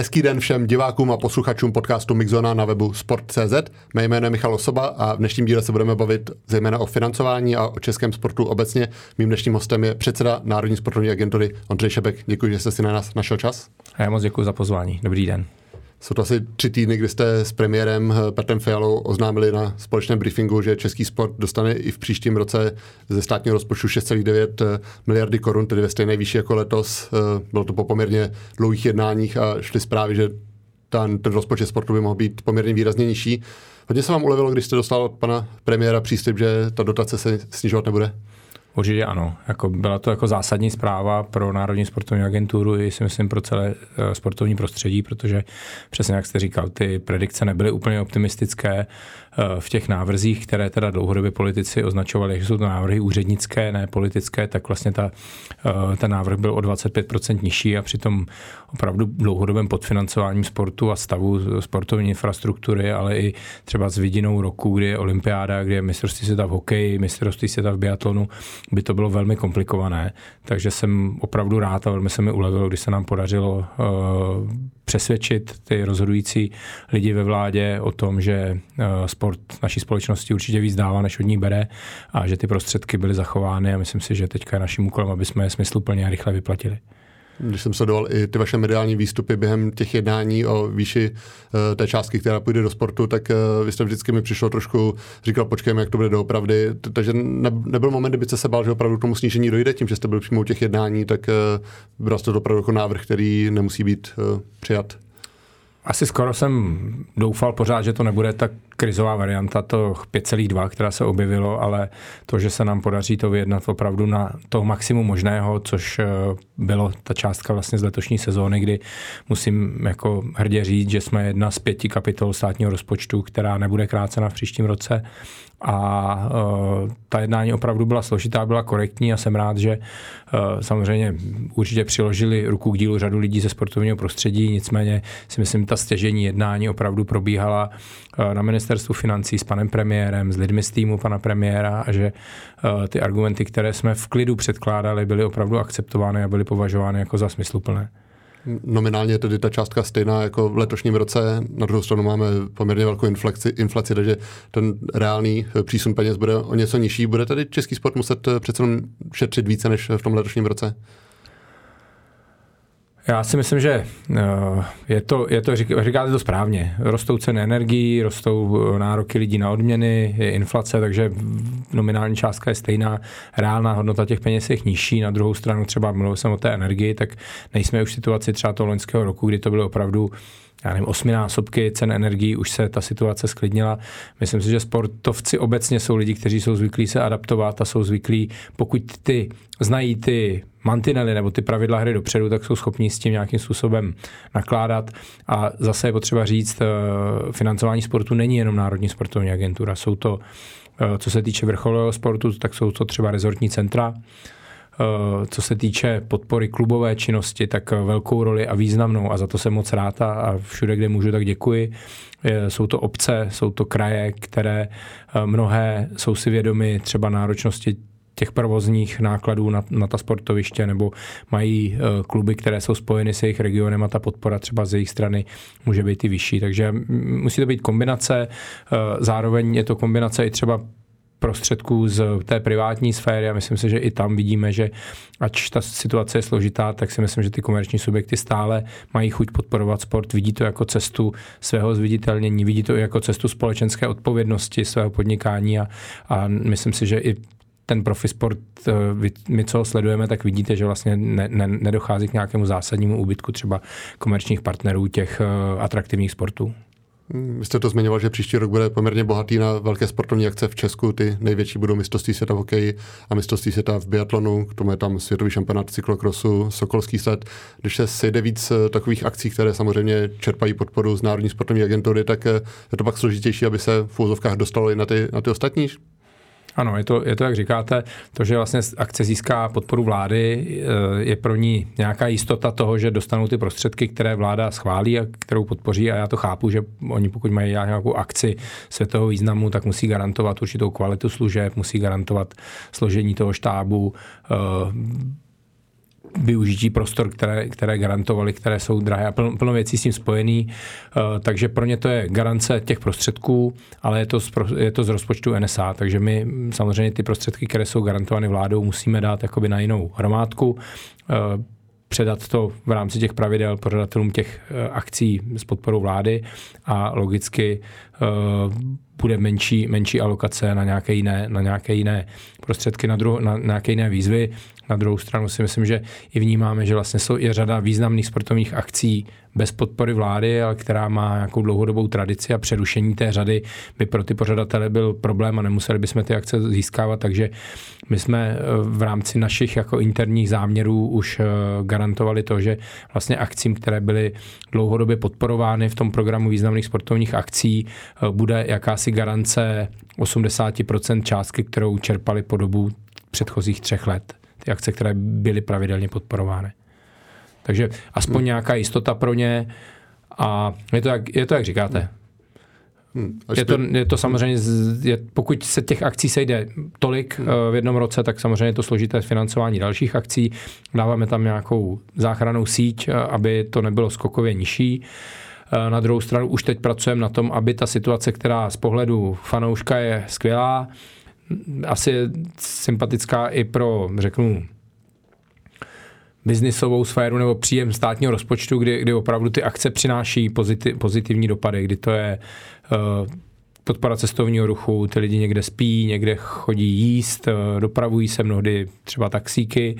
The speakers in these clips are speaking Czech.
Hezký den všem divákům a posluchačům podcastu Mixona na webu Sport.cz. Mé jméno je Michal Osoba a v dnešním díle se budeme bavit zejména o financování a o českém sportu obecně. Mým dnešním hostem je předseda Národní sportovní agentury Ondřej Šebek. Děkuji, že jste si na nás našel čas. A já moc děkuji za pozvání. Dobrý den. Jsou to asi tři týdny, kdy jste s premiérem eh, Petrem Fialou oznámili na společném briefingu, že český sport dostane i v příštím roce ze státního rozpočtu 6,9 eh, miliardy korun, tedy ve stejné výši jako letos. Eh, bylo to po poměrně dlouhých jednáních a šly zprávy, že ten, ten rozpočet sportu by mohl být poměrně výrazně nižší. Hodně se vám ulevilo, když jste dostal od pana premiéra příslip, že ta dotace se snižovat nebude? Určitě ano. Jako byla to jako zásadní zpráva pro Národní sportovní agenturu i si myslím pro celé eh, sportovní prostředí, protože přesně jak jste říkal, ty predikce nebyly úplně optimistické v těch návrzích, které teda dlouhodobě politici označovali, že jsou to návrhy úřednické, ne politické, tak vlastně ta, eh, ten návrh byl o 25% nižší a přitom opravdu dlouhodobém podfinancováním sportu a stavu sportovní infrastruktury, ale i třeba s vidinou roku, kdy je olympiáda, kdy je mistrovství světa v hokeji, mistrovství světa v biatlonu, by to bylo velmi komplikované. Takže jsem opravdu rád a velmi se mi ulevilo, když se nám podařilo uh, přesvědčit ty rozhodující lidi ve vládě o tom, že uh, sport naší společnosti určitě víc dává, než od ní bere a že ty prostředky byly zachovány a myslím si, že teďka je naším úkolem, aby jsme je smysluplně a rychle vyplatili když jsem sledoval i ty vaše mediální výstupy během těch jednání o výši uh, té částky, která půjde do sportu, tak uh, vy jste vždycky mi přišlo trošku, říkal, počkejme, jak to bude doopravdy. Takže ne, nebyl moment, kdybyste se bál, že opravdu k tomu snížení dojde, tím, že jste byl přímo u těch jednání, tak uh, byl to opravdu jako návrh, který nemusí být uh, přijat. Asi skoro jsem doufal pořád, že to nebude tak krizová varianta, to 5,2, která se objevilo, ale to, že se nám podaří to vyjednat opravdu na to maximum možného, což eh, bylo ta částka vlastně z letošní sezóny, kdy musím jako hrdě říct, že jsme jedna z pěti kapitol státního rozpočtu, která nebude krácena v příštím roce. A uh, ta jednání opravdu byla složitá, byla korektní a jsem rád, že uh, samozřejmě určitě přiložili ruku k dílu řadu lidí ze sportovního prostředí, nicméně si myslím, ta stěžení jednání opravdu probíhala na ministerstvu financí s panem premiérem, s lidmi z týmu pana premiéra a že ty argumenty, které jsme v klidu předkládali, byly opravdu akceptovány a byly považovány jako za smysluplné nominálně tedy ta částka stejná jako v letošním roce. Na druhou stranu máme poměrně velkou inflaci, inflaci takže ten reálný přísun peněz bude o něco nižší. Bude tedy český sport muset přece šetřit více než v tom letošním roce? Já si myslím, že eh, je to, je to říkáte to správně. Rostou ceny energií, rostou eh, nároky lidí na odměny, je inflace, takže nominální částka je stejná, reálná hodnota těch peněz je nižší. Na druhou stranu třeba mluvil jsem o té energii, tak nejsme už v situaci třeba toho loňského roku, kdy to bylo opravdu já nevím, osminásobky cen energií, už se ta situace sklidnila. Myslím si, že sportovci obecně jsou lidi, kteří jsou zvyklí se adaptovat a jsou zvyklí, pokud ty znají ty mantinely nebo ty pravidla hry dopředu, tak jsou schopni s tím nějakým způsobem nakládat. A zase je potřeba říct, eh, financování sportu není jenom Národní sportovní agentura. Jsou to, eh, co se týče vrcholového sportu, tak jsou to třeba rezortní centra, co se týče podpory klubové činnosti, tak velkou roli a významnou a za to jsem moc rád a všude, kde můžu, tak děkuji. Jsou to obce, jsou to kraje, které eh, mnohé jsou si vědomi třeba náročnosti těch provozních nákladů na, na ta sportoviště, nebo mají uh, kluby, které jsou spojeny s jejich regionem a ta podpora třeba z jejich strany může být i vyšší. Takže musí to být kombinace, uh, zároveň je to kombinace i třeba prostředků z té privátní sféry a myslím si, že i tam vidíme, že ač ta situace je složitá, tak si myslím, že ty komerční subjekty stále mají chuť podporovat sport, vidí to jako cestu svého zviditelnění, vidí to i jako cestu společenské odpovědnosti svého podnikání a, a myslím si, že i ten profisport, eh, my co ho sledujeme, tak vidíte, že vlastně ne, ne, nedochází k nějakému zásadnímu úbytku třeba komerčních partnerů těch eh, atraktivních sportů. Vy jste to zmiňoval, že příští rok bude poměrně bohatý na velké sportovní akce v Česku. Ty největší budou mistrovství světa v hokeji a mistrovství světa v biatlonu. K tomu je tam světový šampionát cyklokrosu, Sokolský sled. Když se sejde víc eh, takových akcí, které samozřejmě čerpají podporu z Národní sportovní agentury, tak eh, je to pak složitější, aby se v úzovkách dostalo i na ty, na ty ostatní ano, je to, je to, jak říkáte, to, že vlastně akce získá podporu vlády, eh, je pro ní nějaká jistota toho, že dostanou ty prostředky, které vláda schválí a kterou podpoří. A já to chápu, že oni pokud mají nějakou akci světového významu, tak musí garantovat určitou kvalitu služeb, musí garantovat složení toho štábu, eh, využití prostor, které, které garantovali, které jsou drahé a plno, plno věcí s tím spojený. Uh, takže pro ně to je garance těch prostředků, ale je to, z, je to z rozpočtu NSA, takže my samozřejmě ty prostředky, které jsou garantovány vládou, musíme dát jakoby na jinou hromádku. Uh, předat to v rámci těch pravidel pořadatelům těch akcí s podporou vlády a logicky bude menší, menší alokace na nějaké jiné, na nějaké jiné prostředky, na, druho, na, na nějaké jiné výzvy. Na druhou stranu si myslím, že i vnímáme, že vlastně jsou i řada významných sportovních akcí bez podpory vlády, ale která má nějakou dlouhodobou tradici a přerušení té řady by pro ty pořadatele byl problém a nemuseli bychom ty akce získávat, takže my jsme eh, v rámci našich jako interních záměrů už eh, garantovali to, že vlastně akcím, které byly dlouhodobě podporovány v tom programu významných sportovních akcí, eh, bude jakási garance 80% částky, kterou čerpali po dobu předchozích třech let ty akce, které byly pravidelně podporovány. Takže aspoň hmm. nějaká jistota pro ně a je to, jak, je to, jak říkáte. Hmm. Je, to, je to samozřejmě, je, pokud se těch akcí sejde tolik hmm. v jednom roce, tak samozřejmě je to složité financování dalších akcí. Dáváme tam nějakou záchranou síť, eh, aby to nebylo skokově nižší. Eh, na druhou stranu už teď pracujeme na tom, aby ta situace, která z pohledu fanouška je skvělá, asi je sympatická i pro, řeknu, biznisovou sféru nebo příjem státního rozpočtu, kdy, kdy opravdu ty akce přináší pozitiv, pozitivní dopady, kdy to je uh, podpora cestovního ruchu, ty lidi někde spí, někde chodí jíst, eh, dopravují se mnohdy třeba taxíky,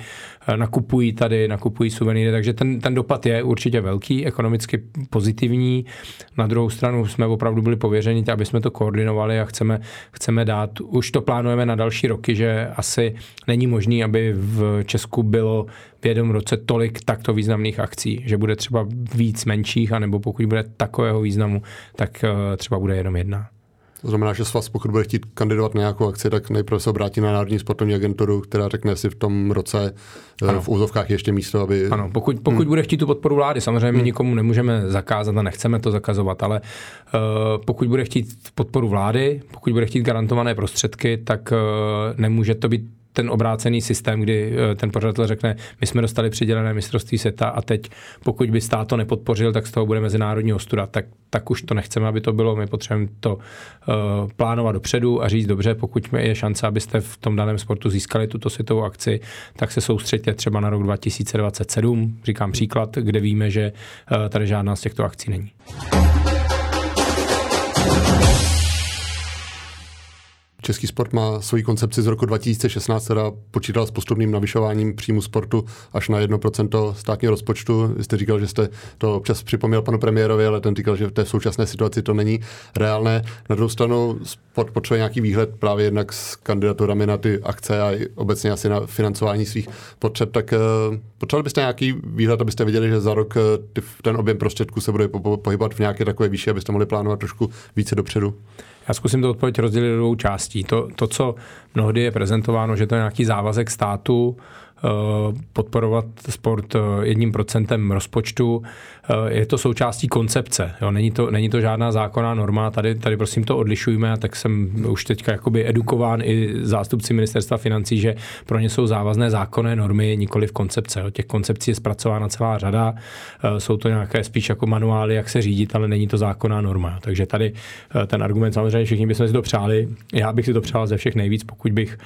eh, nakupují tady, nakupují suvenýry, takže ten, ten dopad je určitě velký, ekonomicky pozitivní. Na druhou stranu jsme opravdu byli pověřeni, aby jsme to koordinovali a chceme, chceme dát, už to plánujeme na další roky, že asi není možný, aby v Česku bylo v jednom roce tolik takto významných akcí, že bude třeba víc menších, anebo pokud bude takového významu, tak eh, třeba bude jenom jedna. To znamená, že svaz, pokud bude chtít kandidovat na nějakou akci, tak nejprve se obrátí na Národní sportovní agenturu, která řekne si v tom roce eh, ano. v úzovkách ještě místo, aby... Ano, pokud, pokud hmm. bude chtít tu podporu vlády, samozřejmě hmm. nikomu nemůžeme zakázat a nechceme to zakazovat, ale uh, pokud bude chtít podporu vlády, pokud bude chtít garantované prostředky, tak uh, nemůže to být ten obrácený systém, kdy eh, ten pořadatel řekne, my jsme dostali přidělené mistrovství světa a teď pokud by stát to nepodpořil, tak z toho bude mezinárodní ostuda. Tak, tak už to nechceme, aby to bylo. My potřebujeme to uh, plánovat dopředu a říct dobře, pokud je šance, abyste v tom daném sportu získali tuto světovou akci, tak se soustředěte třeba na rok 2027, říkám příklad, kde víme, že uh, tady žádná z těchto akcí není. Český sport má svoji koncepci z roku 2016, která počítal s postupným navyšováním příjmu sportu až na 1% státního rozpočtu. Vy jste říkal, že jste to občas připomněl panu premiérovi, ale ten říkal, že v té současné situaci to není reálné. Na druhou stranu sport potřebuje nějaký výhled právě jednak s kandidaturami na ty akce a obecně asi na financování svých potřeb, tak uh, potřebovali byste nějaký výhled, abyste viděli, že za rok uh, ten objem prostředků se bude pohybovat v nějaké takové výši, abyste mohli plánovat trošku více dopředu? Já zkusím to odpověď rozdělit do dvou částí. To, to, co mnohdy je prezentováno, že to je nějaký závazek státu, eh, podporovat sport eh, jedním procentem rozpočtu. Eh, je to součástí koncepce. Jo? Není, to, není to žádná zákonná norma. Tady, tady prosím to odlišujeme a tak jsem už teďka jakoby edukován i zástupci ministerstva financí, že pro ně jsou závazné zákonné normy, nikoli v koncepce. Jo? Těch koncepcí je zpracována celá řada. Eh, jsou to nějaké spíš jako manuály, jak se řídit, ale není to zákonná norma. Takže tady eh, ten argument samozřejmě všichni bychom si to přáli. Já bych si to přál ze všech nejvíc, pokud bych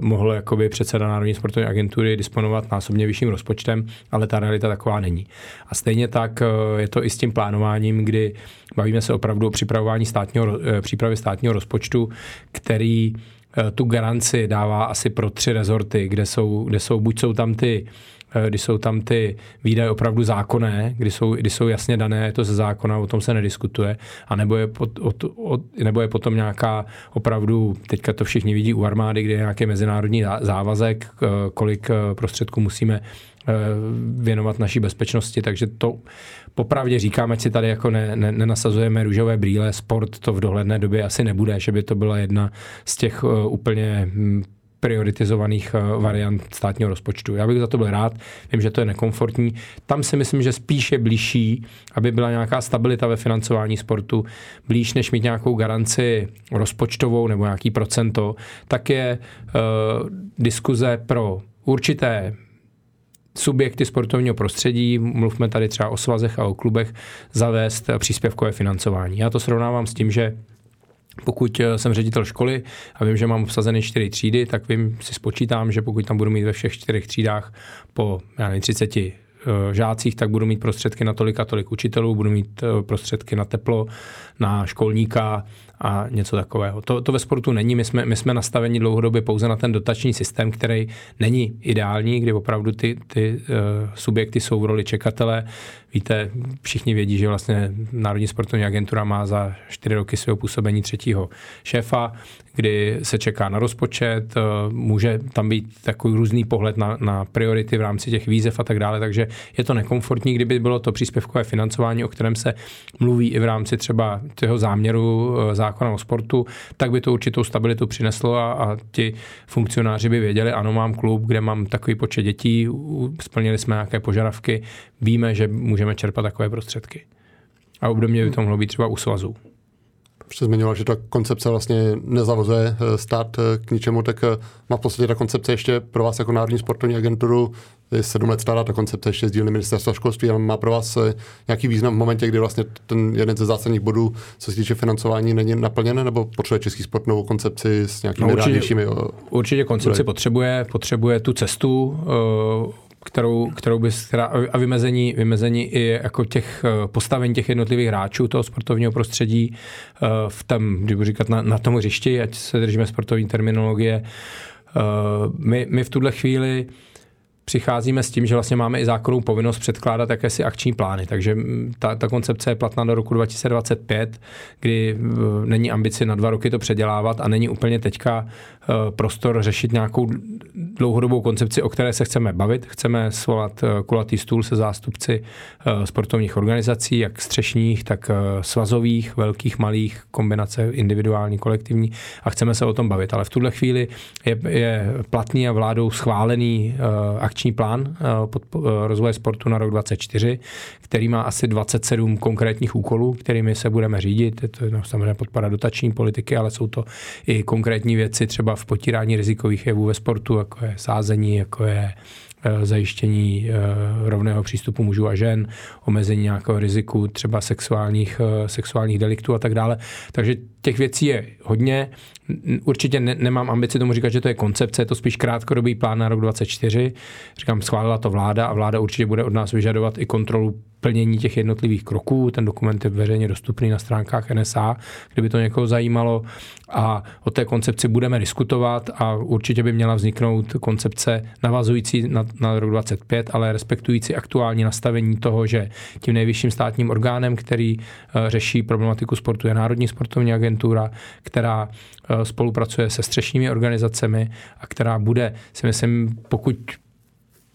mohl jakoby předseda Národní sportovní agentury disponovat násobně vyšším rozpočtem, ale ta realita taková není. A stejně tak eh, je to i s tím plánováním, kdy bavíme se opravdu o připravování státního, eh, přípravy státního rozpočtu, který eh, tu garanci dává asi pro tři rezorty, kde jsou, kde jsou buď jsou tam ty kdy jsou tam ty výdaje opravdu zákonné, kdy jsou, kdy jsou jasně dané, je to ze zákona, o tom se nediskutuje, a nebo je, pot, o, o, nebo je potom nějaká opravdu, teďka to všichni vidí u armády, kde je nějaký mezinárodní závazek, kolik prostředků musíme Eh, věnovat naší bezpečnosti, takže to popravdě říkáme, ať si tady jako ne, ne, nenasazujeme růžové brýle, sport to v dohledné době asi nebude, že by to byla jedna z těch úplně hm, prioritizovaných uh, variant státního rozpočtu. Já bych za to byl rád, vím, že to je nekomfortní. Tam si myslím, že spíš je blížší, aby byla nějaká stabilita ve financování sportu, blíž než mít nějakou garanci rozpočtovou nebo nějaký procento, tak je uh, diskuze pro určité subjekty sportovního prostředí, mluvme tady třeba o svazech a o klubech, zavést příspěvkové financování. Já to srovnávám s tím, že pokud eh, jsem ředitel školy a vím, že mám obsazeny čtyři třídy, tak vím, si spočítám, že pokud tam budu mít ve všech čtyřech třídách po já nevím, 30 eh, žácích, tak budu mít prostředky na tolik a tolik učitelů, budu mít eh, prostředky na teplo, na školníka, a něco takového. To, to ve sportu není. My jsme, my jsme nastaveni dlouhodobě pouze na ten dotační systém, který není ideální, kdy opravdu ty, ty uh, subjekty jsou v roli čekatele. Víte, všichni vědí, že vlastně Národní sportovní agentura má za čtyři roky svého působení třetího šéfa, kdy se čeká na rozpočet, uh, může tam být takový různý pohled na, na priority v rámci těch výzev a tak dále, takže je to nekomfortní, kdyby bylo to příspěvkové financování, o kterém se mluví i v rámci třeba toho záměru uh, zákona o sportu, tak by to určitou stabilitu přineslo a, a ti funkcionáři by věděli, ano, mám klub, kde mám takový počet dětí, splnili jsme nějaké požadavky, víme, že můžeme čerpat takové prostředky. A obdobně by to mohlo být třeba u svazů jste zmiňoval, že ta koncepce vlastně nezavozuje eh, stát eh, k ničemu, tak eh, má v podstatě ta koncepce ještě pro vás jako Národní sportovní agenturu je sedm let stará ta koncepce ještě z dílny ministerstva školství, ale má pro vás nějaký význam v momentě, kdy vlastně ten jeden ze zásadních bodů, co se týče financování, není naplněn, nebo potřebuje český sport novou koncepci s nějakými no, určitě, určitě koncepci potřebuje, potřebuje tu cestu, kterou, kterou bys, která, a vymezení, vymezení i jako těch eh, postavení těch jednotlivých hráčů toho sportovního prostředí eh, v tom, když budu říkat na, na tom hřišti, ať se držíme sportovní terminologie. Eh, my, my v tuhle chvíli přicházíme s tím, že vlastně máme i zákonnou povinnost předkládat jakési akční plány. Takže ta, ta koncepce je platná do roku 2025, kdy není ambici na dva roky to předělávat a není úplně teďka prostor řešit nějakou dlouhodobou koncepci, o které se chceme bavit. Chceme svolat eh, kulatý stůl se zástupci eh, sportovních organizací, jak střešních, tak svazových, velkých, malých, kombinace individuální, kolektivní a chceme se o tom bavit. Ale v tuhle chvíli je, je platný a vládou schválený akční plán pod rozvoje sportu na rok 2024, který má asi 27 konkrétních úkolů, kterými se budeme řídit. Je to no, samozřejmě podpora dotační politiky, ale jsou to i konkrétní věci, třeba v potírání rizikových jevů ve sportu, jako je sázení, jako je eh, zajištění eh, rovného přístupu mužů a žen, omezení nějakého riziku, třeba sexuálních, eh, sexuálních deliktů a tak dále. Takže těch věcí je hodně. Určitě ne, nemám ambici tomu říkat, že to je koncepce, je to spíš krátkodobý plán na rok 2024. Říkám, schválila to vláda a vláda určitě bude od nás vyžadovat i kontrolu plnění těch jednotlivých kroků. Ten dokument je veřejně dostupný na stránkách NSA, kdyby to někoho zajímalo. A o té koncepci budeme diskutovat a určitě by měla vzniknout koncepce navazující na, na rok 25, ale respektující aktuální nastavení toho, že tím nejvyšším státním orgánem, který uh, řeší problematiku sportu, je Národní sportovní agentura, která uh, spolupracuje se střešními organizacemi a která bude, si myslím, pokud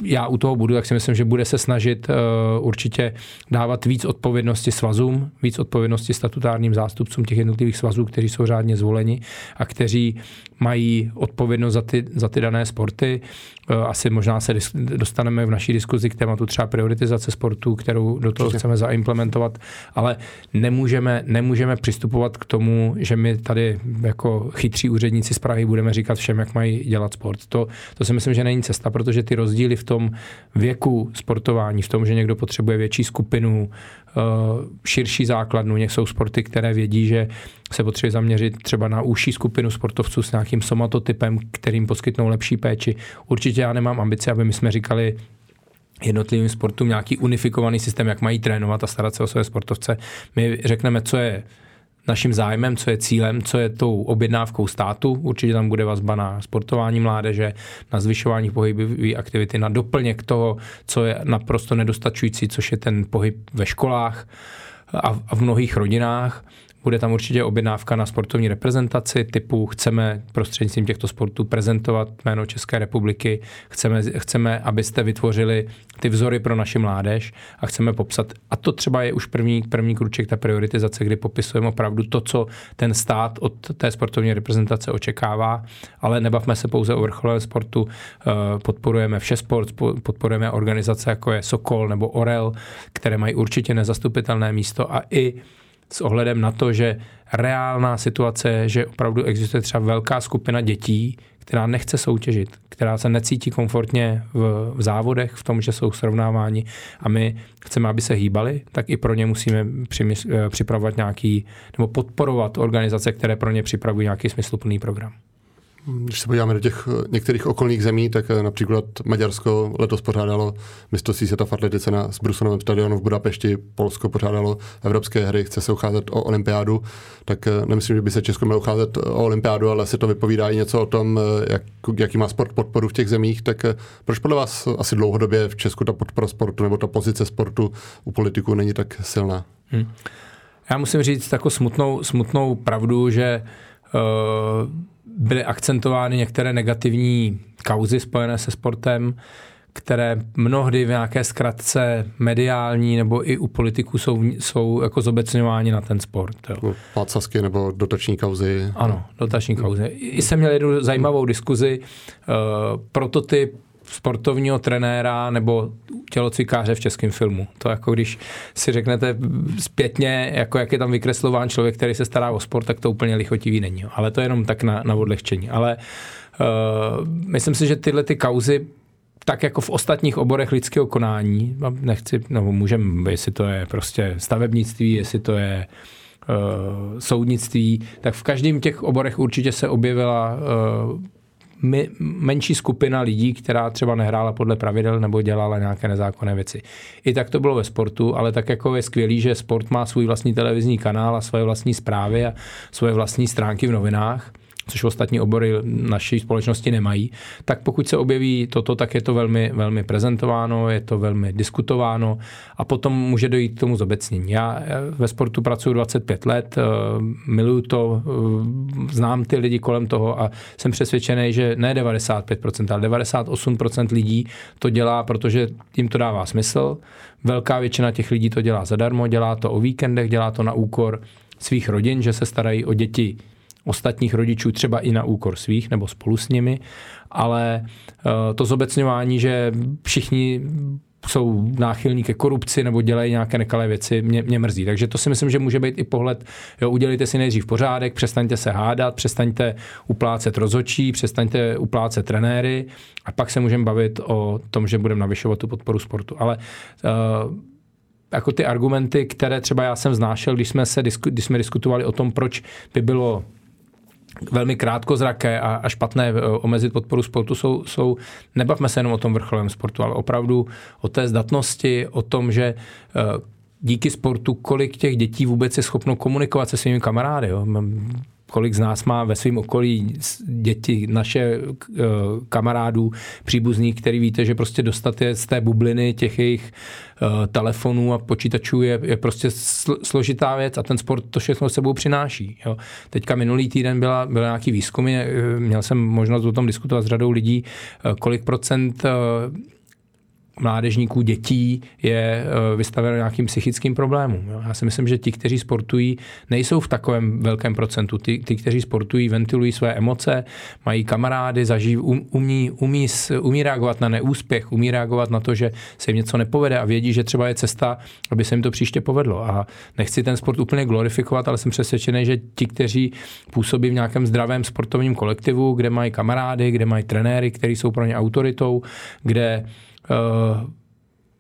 já u toho budu, tak si myslím, že bude se snažit uh, určitě dávat víc odpovědnosti svazům, víc odpovědnosti statutárním zástupcům těch jednotlivých svazů, kteří jsou řádně zvoleni a kteří mají odpovědnost za ty, za ty dané sporty. Uh, asi možná se dostaneme v naší diskuzi k tématu třeba prioritizace sportu, kterou do toho chceme zaimplementovat, ale nemůžeme, nemůžeme přistupovat k tomu, že my tady jako chytří úředníci z Prahy budeme říkat všem, jak mají dělat sport. To, to si myslím, že není cesta, protože ty rozdíly v tom věku sportování, v tom, že někdo potřebuje větší skupinu, širší základnu. Někdo jsou sporty, které vědí, že se potřebuje zaměřit třeba na užší skupinu sportovců s nějakým somatotypem, kterým poskytnou lepší péči. Určitě já nemám ambice, aby my jsme říkali, jednotlivým sportům nějaký unifikovaný systém, jak mají trénovat a starat se o své sportovce. My řekneme, co je naším zájmem, co je cílem, co je tou objednávkou státu. Určitě tam bude vazba na sportování mládeže, na zvyšování pohybové aktivity, na doplněk toho, co je naprosto nedostačující, což je ten pohyb ve školách a v mnohých rodinách. Bude tam určitě objednávka na sportovní reprezentaci typu chceme prostřednictvím těchto sportů prezentovat jméno České republiky, chceme, chceme, abyste vytvořili ty vzory pro naši mládež a chceme popsat, a to třeba je už první, první kruček, ta prioritizace, kdy popisujeme opravdu to, co ten stát od té sportovní reprezentace očekává, ale nebavme se pouze o vrcholovém sportu, eh, podporujeme vše sport, podporujeme organizace jako je Sokol nebo Orel, které mají určitě nezastupitelné místo a i s ohledem na to, že reálná situace je, že opravdu existuje třeba velká skupina dětí, která nechce soutěžit, která se necítí komfortně v, v závodech, v tom, že jsou srovnáváni a my chceme, aby se hýbali, tak i pro ně musíme eh, připravovat nějaký, nebo podporovat organizace, které pro ně připravují nějaký smysluplný program. Když se podíváme do těch eh, některých okolních zemí, tak eh, například Maďarsko letos pořádalo mistrovství světa v atletice na Zbrusunovém stadionu v Budapešti, Polsko pořádalo evropské hry, chce se ucházet o olympiádu, tak eh, nemyslím, že by se Česko mělo ucházet o olympiádu, ale se to vypovídá i něco o tom, jak, jaký má sport podporu v těch zemích, tak proč podle vás asi dlouhodobě v Česku ta podpora sportu nebo ta pozice sportu u politiků není tak silná? Hmm. Já musím říct takovou smutnou, smutnou pravdu, že uh, byly akcentovány některé negativní kauzy spojené se sportem, které mnohdy v nějaké zkratce mediální nebo i u politiků jsou, jsou jako zobecňováni na ten sport. Jo. Pácasky nebo dotační kauzy. Ano, dotační kauzy. I jsem měl jednu zajímavou diskuzi. Uh, prototyp sportovního trenéra nebo tělocvikáře v českém filmu. To jako když si řeknete zpětně, jako jak je tam vykreslován člověk, který se stará o sport, tak to úplně lichotivý není. Ale to je jenom tak na, na odlehčení. Ale uh, myslím si, že tyhle ty kauzy tak jako v ostatních oborech lidského konání, nechci, nebo můžeme, jestli to je prostě stavebnictví, jestli to je uh, soudnictví, tak v každém těch oborech určitě se objevila uh, menší skupina lidí, která třeba nehrála podle pravidel nebo dělala nějaké nezákonné věci. I tak to bylo ve sportu, ale tak jako je skvělý, že sport má svůj vlastní televizní kanál a svoje vlastní zprávy a svoje vlastní stránky v novinách což ostatní obory naší společnosti nemají, tak pokud se objeví toto, tak je to velmi, velmi prezentováno, je to velmi diskutováno a potom může dojít k tomu zobecnění. Já ve sportu pracuji 25 let, eh, miluju to, eh, znám ty lidi kolem toho a jsem přesvědčený, že ne 95%, ale 98% lidí to dělá, protože jim to dává smysl. Velká většina těch lidí to dělá zadarmo, dělá to o víkendech, dělá to na úkor svých rodin, že se starají o děti ostatních rodičů, třeba i na úkor svých nebo spolu s nimi, ale eh, to zobecňování, že všichni jsou náchylní ke korupci nebo dělají nějaké nekalé věci, mě, mě mrzí. Takže to si myslím, že může být i pohled, jo, udělejte si nejdřív pořádek, přestaňte se hádat, přestaňte uplácet rozočí, přestaňte uplácet trenéry a pak se můžeme bavit o tom, že budeme navyšovat tu podporu sportu. Ale uh, jako ty argumenty, které třeba já jsem znášel, když jsme, se, když jsme diskutovali o tom, proč by bylo velmi krátkozraké a, a špatné eh, omezit podporu sportu jsou, jsou, nebavme se jenom o tom vrcholovém sportu, ale opravdu o té zdatnosti, o tom, že eh, díky sportu, kolik těch dětí vůbec je schopno komunikovat se svými kamarády. Jo kolik z nás má ve svém okolí děti, naše eh, kamarádů, příbuzní, který víte, že prostě dostat je z té bubliny těch jejich eh, telefonů a počítačů je, je prostě složitá věc a ten sport to všechno sebou přináší. Jo. Teďka minulý týden byla, byla nějaký výzkumy, eh, měl jsem možnost o tom diskutovat s řadou lidí, kolik procent mládežníků, dětí je eh, vystaveno nějakým psychickým problémům. Já si myslím, že ti, kteří sportují, nejsou v takovém velkém procentu. Ty, ty kteří sportují, ventilují své emoce, mají kamarády, zaživ, um, umí, umí, umí reagovat na neúspěch, umí reagovat na to, že se jim něco nepovede a vědí, že třeba je cesta, aby se jim to příště povedlo. A nechci ten sport úplně glorifikovat, ale jsem přesvědčený, že ti, kteří působí v nějakém zdravém sportovním kolektivu, kde mají kamarády, kde mají trenéry, kteří jsou pro ně autoritou, kde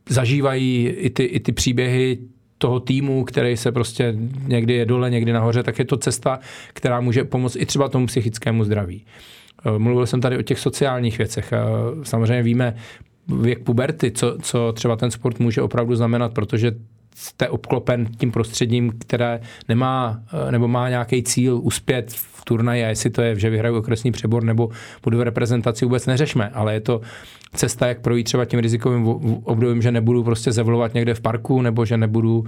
zažívají i ty, i ty příběhy toho týmu, který se prostě někdy je dole, někdy nahoře, tak je to cesta, která může pomoct i třeba tomu psychickému zdraví. Uh, mluvil jsem tady o těch sociálních věcech. Uh, samozřejmě víme věk puberty, co, co třeba ten sport může opravdu znamenat, protože jste obklopen tím prostředím, které nemá nebo má nějaký cíl uspět v turnaji a jestli to je, že vyhraju okresní přebor nebo budu v reprezentaci, vůbec neřešme, ale je to cesta, jak projít třeba tím rizikovým obdobím, že nebudu prostě zavlovat někde v parku nebo že nebudu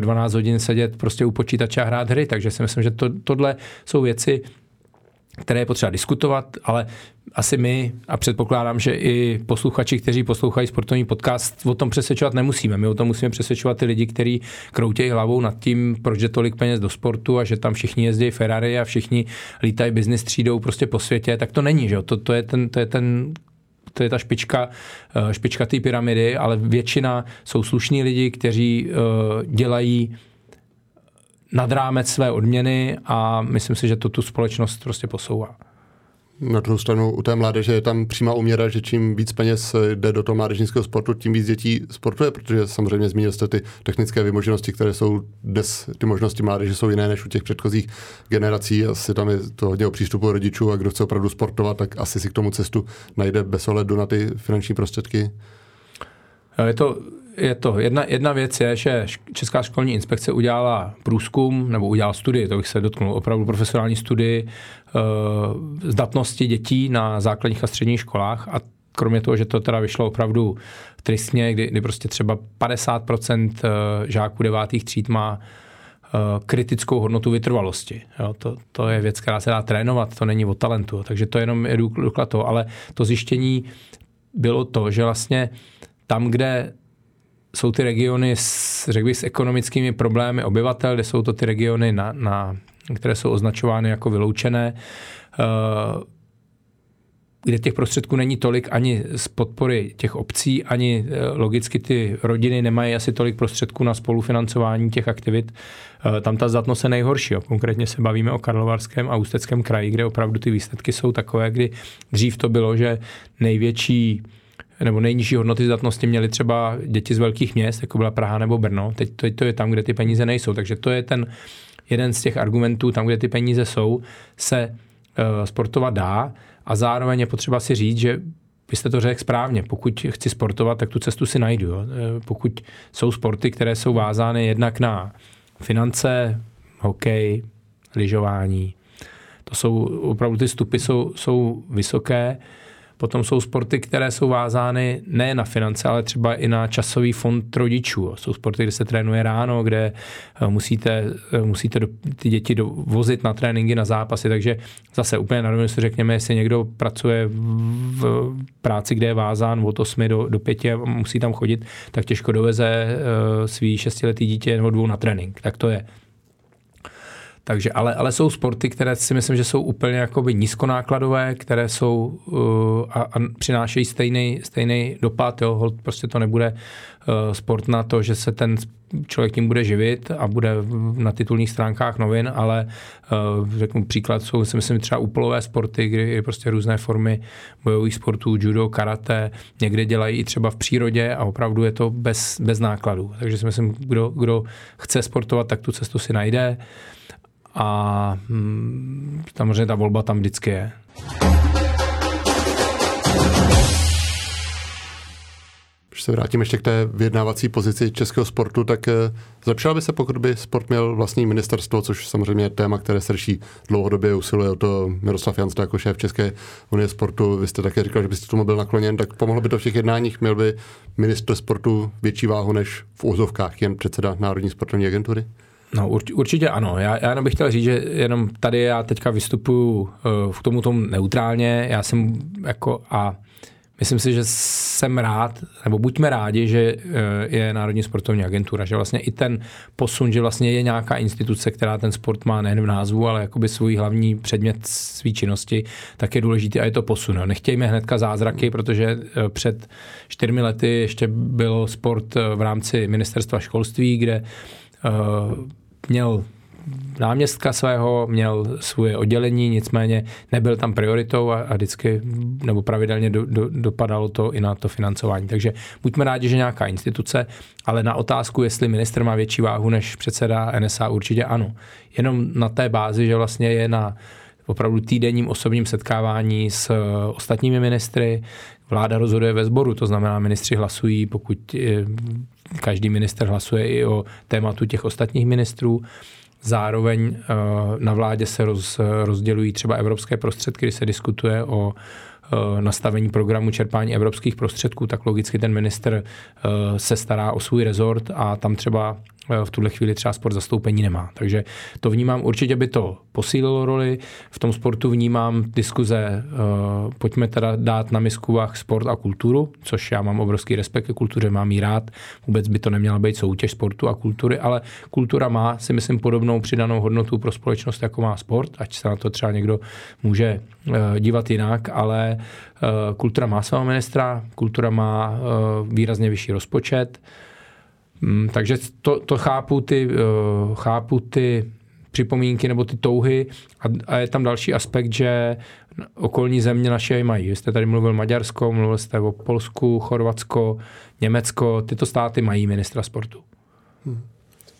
12 eh, hodin sedět prostě u počítače a hrát hry. Takže si myslím, že to, tohle jsou věci, které je potřeba diskutovat, ale asi my, a předpokládám, že i posluchači, kteří poslouchají sportovní podcast, o tom přesvědčovat nemusíme. My o tom musíme přesvědčovat ty lidi, kteří kroutějí hlavou nad tím, proč je tolik peněz do sportu a že tam všichni jezdí Ferrari a všichni lítají business třídou prostě po světě, tak to není, že To, to, je ten, to je ten to je ta špička, eh, špička té pyramidy, ale většina jsou slušní lidi, kteří eh, dělají nad rámec své odměny a myslím si, že to tu společnost prostě posouvá. Na druhou stranu u té mládeže je tam přímá uměra, že čím víc peněz jde do toho mládežnického sportu, tím víc dětí sportuje, protože samozřejmě zmínil jste ty technické vymoženosti, které jsou dnes, ty možnosti mládeže jsou jiné než u těch předchozích generací. Asi tam je to hodně o přístupu rodičů a kdo chce opravdu sportovat, tak asi si k tomu cestu najde bez ohledu na ty finanční prostředky. Je to je to. Jedna, jedna věc je, že Česká školní inspekce udělala průzkum, nebo udělala studii, to bych se dotknul, opravdu profesionální studii uh, zdatnosti dětí na základních a středních školách a kromě toho, že to teda vyšlo opravdu tristně, kdy, kdy prostě třeba 50% eh, žáků devátých tříd má uh, kritickou hodnotu vytrvalosti. Jo, to, to je věc, která se dá trénovat, to není o talentu, takže to jenom je důklad toho, ale to zjištění bylo to, že vlastně tam, kde jsou ty regiony s, řekl bych, s ekonomickými problémy obyvatel, kde jsou to ty regiony, na, na, které jsou označovány jako vyloučené, uh, kde těch prostředků není tolik ani z podpory těch obcí, ani eh, logicky ty rodiny nemají asi tolik prostředků na spolufinancování těch aktivit. Eh, tam ta zdatnost je nejhorší. Jo. Konkrétně se bavíme o Karlovarském a Ústeckém kraji, kde opravdu ty výsledky jsou takové, kdy dřív to bylo, že největší nebo nejnižší hodnoty zdatnosti měly třeba děti z velkých měst, jako byla Praha nebo Brno. Teď, teď to je tam, kde ty peníze nejsou. Takže to je ten jeden z těch argumentů, tam, kde ty peníze jsou, se uh, sportovat dá a zároveň je potřeba si říct, že vy jste to řekl správně, pokud chci sportovat, tak tu cestu si najdu. Jo. Eh, pokud jsou sporty, které jsou vázány jednak na finance, hokej, lyžování, to jsou opravdu ty stupy jsou, jsou vysoké, Potom jsou sporty, které jsou vázány ne na finance, ale třeba i na časový fond rodičů. Jsou sporty, kde se trénuje ráno, kde eh, musíte, eh, musíte do, ty děti vozit na tréninky, na zápasy, takže zase úplně na rovinu si řekněme, jestli někdo pracuje v práci, kde je vázán od 8 do, do 5 a musí tam chodit, tak těžko doveze uh, svý šestiletý dítě nebo dvou na trénink. Tak to je. Takže, ale, ale jsou sporty, které si myslím, že jsou úplně jakoby nízkonákladové, které jsou uh, a, a přinášejí stejný, stejný dopad. Jo. Prostě to nebude uh, sport na to, že se ten člověk tím bude živit a bude na titulních stránkách novin, ale uh, řeknu příklad jsou si myslím třeba úplové sporty, kdy je prostě různé formy bojových sportů, judo, karate, někde dělají i třeba v přírodě a opravdu je to bez, bez nákladů. Takže si myslím, kdo, kdo chce sportovat, tak tu cestu si najde a hm, samozřejmě ta volba tam vždycky je. Když se vrátím ještě k té vyjednávací pozici českého sportu, tak eh, zlepšila by se, pokud by sport měl vlastní ministerstvo, což samozřejmě je téma, které se řeší dlouhodobě, usiluje o to Miroslav Jansta jako šéf České unie sportu. Vy jste také říkal, že byste tomu byl nakloněn, tak pomohlo by to v těch jednáních, měl by ministr sportu větší váhu než v úzovkách jen předseda Národní sportovní agentury? No určitě ano. Já, já jenom bych chtěl říct, že jenom tady já teďka vystupuju uh, k tomu tomu neutrálně. Já jsem jako a myslím si, že jsem rád, nebo buďme rádi, že uh, je Národní sportovní agentura, že vlastně i ten posun, že vlastně je nějaká instituce, která ten sport má nejen v názvu, ale jakoby svůj hlavní předmět své činnosti, tak je důležitý a je to posun. Nechtějme hnedka zázraky, protože uh, před čtyřmi lety ještě byl sport v rámci ministerstva školství, kde měl náměstka svého, měl svoje oddělení, nicméně nebyl tam prioritou a, a vždycky nebo pravidelně do, do, dopadalo to i na to financování. Takže buďme rádi, že nějaká instituce, ale na otázku, jestli minister má větší váhu než předseda NSA, určitě ano. Jenom na té bázi, že vlastně je na opravdu týdenním osobním setkávání s ostatními ministry. Vláda rozhoduje ve sboru, to znamená, ministři hlasují, pokud každý minister hlasuje i o tématu těch ostatních ministrů. Zároveň eh, na vládě se roz, rozdělují třeba evropské prostředky, kdy se diskutuje o eh, nastavení programu čerpání evropských prostředků, tak logicky ten minister eh, se stará o svůj rezort a tam třeba v tuhle chvíli třeba sport zastoupení nemá. Takže to vnímám, určitě by to posílilo roli. V tom sportu vnímám diskuze, uh, pojďme teda dát na misku vah sport a kulturu, což já mám obrovský respekt ke kultuře, mám jí rád. Vůbec by to neměla být soutěž sportu a kultury, ale kultura má si myslím podobnou přidanou hodnotu pro společnost, jako má sport, ať se na to třeba někdo může uh, dívat jinak, ale uh, kultura má svého ministra, kultura má výrazně vyšší rozpočet, takže to, to chápu, ty, eh, chápu ty připomínky nebo ty touhy a, a je tam další aspekt, že okolní země naše mají. Vy jste tady mluvil Maďarsko, mluvil jste o Polsku, Chorvatsko, Německo, tyto státy mají ministra sportu. Hmm.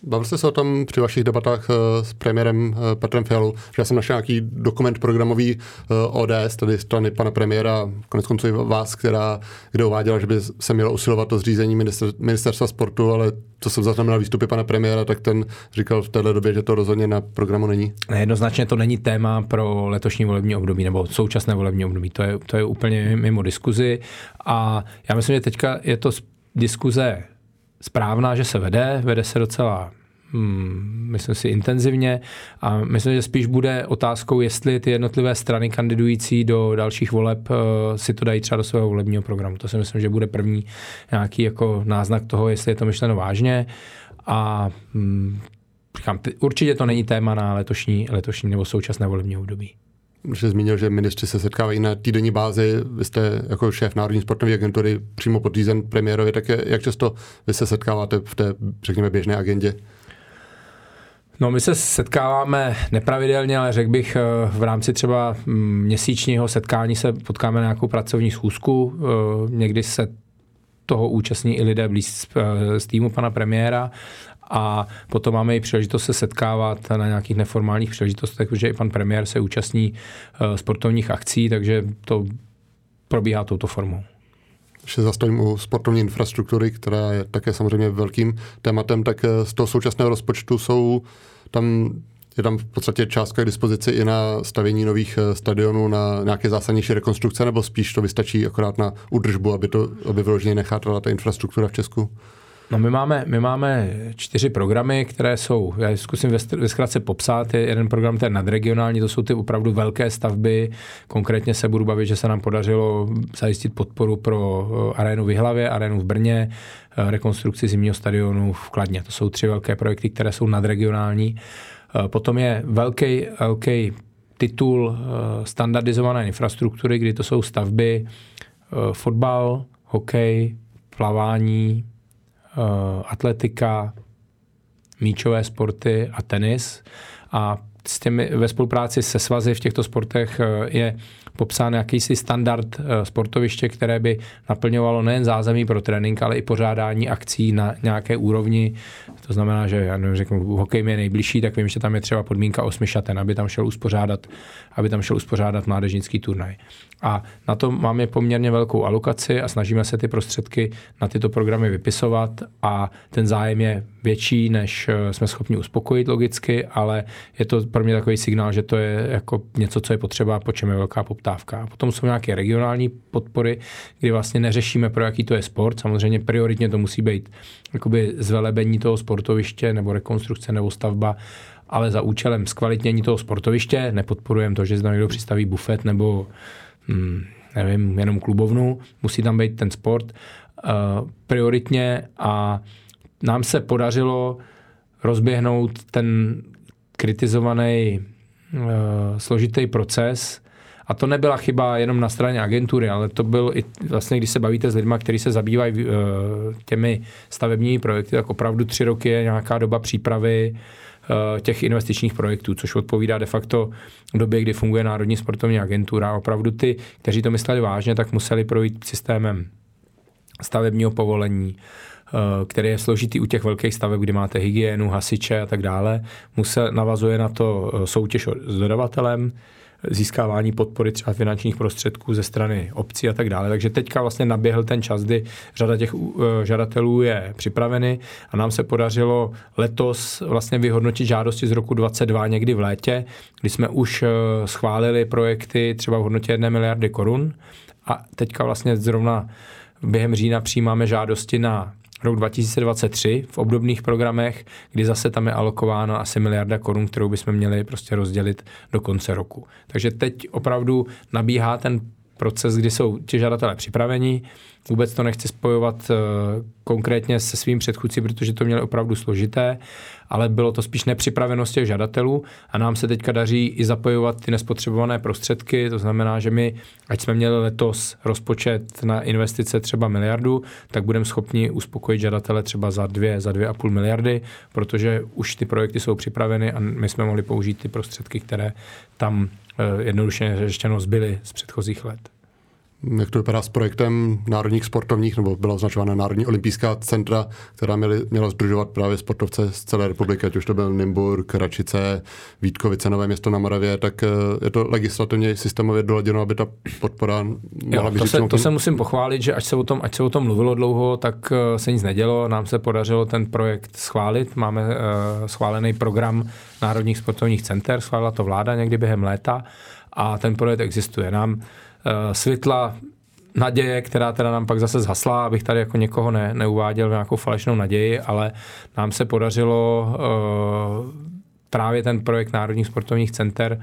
Bavil jste se o tom při vašich debatách eh, s premiérem eh, Petrem Fialou, že já jsem našel nějaký dokument programový eh, ODS, tedy strany pana premiéra, konec konců i vás, která, kde uváděla, že by se mělo usilovat o zřízení minister, ministerstva sportu, ale co jsem zaznamenal výstupy pana premiéra, tak ten říkal v této době, že to rozhodně na programu není. Jednoznačně to není téma pro letošní volební období nebo současné volební období. To je, to je úplně mimo diskuzi a já myslím, že teďka je to diskuze správná, že se vede, vede se docela hmm, myslím si intenzivně a myslím, že spíš bude otázkou, jestli ty jednotlivé strany kandidující do dalších voleb uh, si to dají třeba do svého volebního programu. To si myslím, že bude první nějaký jako náznak toho, jestli je to myšleno vážně a hmm, říkám, určitě to není téma na letošní, letošní nebo současné volební období. Jsi zmínil, že ministři se setkávají na týdenní bázi. Vy jste jako šéf Národní sportovní agentury přímo podřízen premiérovi, tak jak často vy se setkáváte v té, řekněme, běžné agendě? No, my se setkáváme nepravidelně, ale řekl bych, eh, v rámci třeba mm, měsíčního setkání se potkáme na nějakou pracovní schůzku. Eh, někdy se toho účastní i lidé blíz eh, z týmu pana premiéra a potom máme i příležitost se setkávat na nějakých neformálních příležitostech, protože i pan premiér se účastní sportovních akcí, takže to probíhá touto formou se zastavím u sportovní infrastruktury, která je také samozřejmě velkým tématem, tak eh, z toho současného rozpočtu jsou tam je tam v podstatě částka k dispozici i na stavění nových eh, stadionů, na nějaké zásadnější rekonstrukce, nebo spíš to vystačí akorát na údržbu, aby, to, aby vyloženě nechátala ta infrastruktura v Česku? No my máme, my máme čtyři programy, které jsou, já zkusím ve, zkratce popsat, je jeden program ten nadregionální, to jsou ty opravdu velké stavby, konkrétně se budu bavit, že se nám podařilo zajistit podporu pro eh, arénu v Hlavě, arénu v Brně, eh, rekonstrukci zimního stadionu v Kladně. To jsou tři velké projekty, které jsou nadregionální. Eh, potom je velký, velký titul standardizované infrastruktury, kdy to jsou stavby fotbal, hokej, plavání, atletika, míčové sporty a tenis. A s těmi, ve spolupráci se svazy v těchto sportech eh, je popsán jakýsi standard eh, sportoviště, které by naplňovalo nejen zázemí pro trénink, ale i pořádání akcí na nějaké úrovni. To znamená, že já nevím, řeknu, hokej mi je nejbližší, tak vím, že tam je třeba podmínka osmi šaten, aby tam šel uspořádat, aby tam šel uspořádat mládežnický turnaj. A na to máme poměrně velkou alokaci a snažíme se ty prostředky na tyto programy vypisovat a ten zájem je větší, než eh, jsme schopni uspokojit logicky, ale je to pro mě takový signál, že to je jako něco, co je potřeba, po čem je velká poptávka. A potom jsou nějaké regionální podpory, kdy vlastně neřešíme, pro jaký to je sport. Samozřejmě prioritně to musí být jakoby zvelebení toho sportoviště nebo rekonstrukce nebo stavba ale za účelem zkvalitnění toho sportoviště nepodporujeme to, že zde někdo přistaví bufet nebo hmm, nevím, jenom klubovnu, musí tam být ten sport uh, prioritně a nám se podařilo rozběhnout ten kritizovaný uh, složitý proces, a to nebyla chyba jenom na straně agentury, ale to byl i vlastně, když se bavíte s lidmi, kteří se zabývají uh, těmi stavebními projekty, tak opravdu tři roky je nějaká doba přípravy, Eh, těch investičních projektů, což odpovídá de facto době, kdy funguje Národní sportovní agentura. Opravdu ty, kteří to mysleli vážně, tak museli projít systémem stavebního povolení, eh, který je složitý u těch velkých staveb, kdy máte hygienu, hasiče a tak dále. Musel, navazuje na to eh, soutěž s dodavatelem, získávání podpory třeba finančních prostředků ze strany obcí a tak dále. Takže teďka vlastně naběhl ten čas, kdy řada těch eh, žadatelů je připraveny a nám se podařilo letos vlastně vyhodnotit žádosti z roku 22 někdy v létě, kdy jsme už eh, schválili projekty třeba v hodnotě 1 miliardy korun a teďka vlastně zrovna během října přijímáme žádosti na rok 2023 v obdobných programech, kdy zase tam je alokováno asi miliarda korun, kterou bychom měli prostě rozdělit do konce roku. Takže teď opravdu nabíhá ten proces, kdy jsou ti žadatelé připraveni. Vůbec to nechci spojovat konkrétně se svým předchůdci, protože to mělo opravdu složité, ale bylo to spíš nepřipravenost těch žadatelů a nám se teďka daří i zapojovat ty nespotřebované prostředky, to znamená, že my, ať jsme měli letos rozpočet na investice třeba miliardu, tak budeme schopni uspokojit žadatele třeba za dvě, za dvě a půl miliardy, protože už ty projekty jsou připraveny a my jsme mohli použít ty prostředky, které tam eh, jednoduše řečeno zbyly z předchozích let. Jak to vypadá s projektem národních sportovních, nebo byla označována Národní olympijská centra, která měly, měla združovat právě sportovce z celé republiky, ať už to byl Nymburk, Račice, Vítkovice, Nové město na Moravě, tak eh, je to legislativně systémově doladěno, aby ta podpora mohla být. To, se, to se musím pochválit, že ať se, o tom, ať se o tom mluvilo dlouho, tak eh, se nic nedělo. Nám se podařilo ten projekt schválit. Máme uh, schválený program národních sportovních center, schválila to vláda někdy během léta a ten projekt existuje. Nám světla naděje, která teda nám pak zase zhasla, abych tady jako někoho ne, neuváděl nějakou falešnou naději, ale nám se podařilo uh, právě ten projekt Národních sportovních center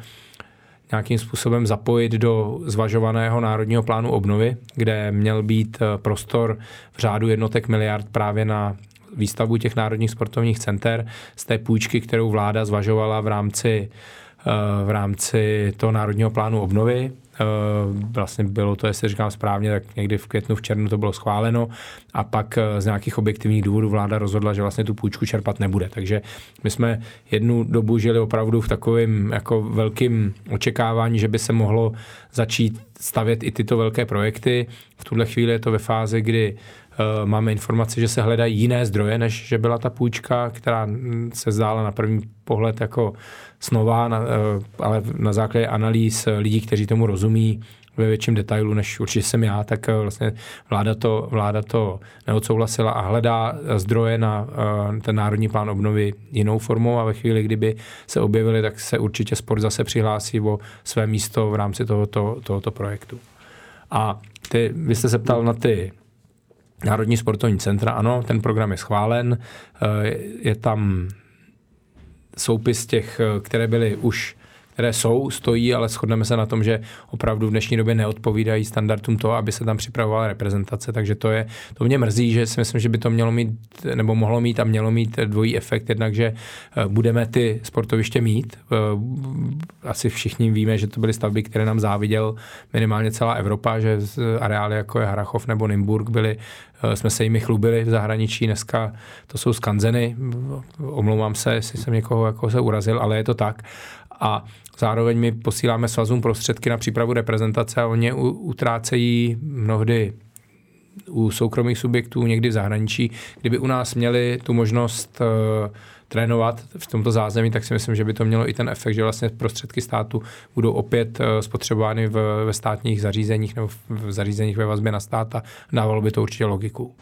nějakým způsobem zapojit do zvažovaného národního plánu obnovy, kde měl být eh, prostor v řádu jednotek miliard právě na výstavbu těch národních sportovních center z té půjčky, kterou vláda zvažovala v rámci v rámci toho národního plánu obnovy. Eh, vlastně bylo to, jestli říkám správně, tak někdy v květnu, v červnu to bylo schváleno a pak eh, z nějakých objektivních důvodů vláda rozhodla, že vlastně tu půjčku čerpat nebude. Takže my jsme jednu dobu žili opravdu v takovém jako velkým očekávání, že by se mohlo začít stavět i tyto velké projekty. V tuhle chvíli je to ve fázi, kdy uh, máme informaci, že se hledají jiné zdroje, než že byla ta půjčka, která se zdála na první pohled jako snová, na, eh, ale na základě analýz lidí, kteří tomu rozumí ve větším detailu, než určitě jsem já, tak eh, vlastně vláda to, vláda to neodsouhlasila a hledá zdroje na eh, ten národní plán obnovy jinou formou a ve chvíli, kdyby se objevily, tak se určitě sport zase přihlásí o své místo v rámci tohoto, tohoto projektu. A ty, vy jste se ptal na ty Národní sportovní centra, ano, ten program je schválen, je tam soupis těch, eh, které byly už které jsou, stojí, ale shodneme se na tom, že opravdu v dnešní době neodpovídají standardům toho, aby se tam připravovala reprezentace, takže to je, to mě mrzí, že si myslím, že by to mělo mít, nebo mohlo mít a mělo mít dvojí efekt, jednak, že eh, budeme ty sportoviště mít. Eh, asi všichni víme, že to byly stavby, které nám záviděl minimálně celá Evropa, že areály jako je Harachov nebo Nymburk byly jsme se jimi chlubili v zahraničí, dneska to jsou skanzeny, omlouvám se, jestli jsem někoho jako se urazil, ale je to tak. A zároveň my posíláme svazům prostředky na přípravu reprezentace a oni utrácejí mnohdy u soukromých subjektů, někdy v zahraničí, kdyby u nás měli tu možnost uh, trénovat v tomto zázemí, tak si myslím, že by to mělo i ten efekt, že vlastně prostředky státu budou opět uh, spotřebovány v, ve státních zařízeních nebo v zařízeních ve vazbě na stát a dávalo by to určitě logiku.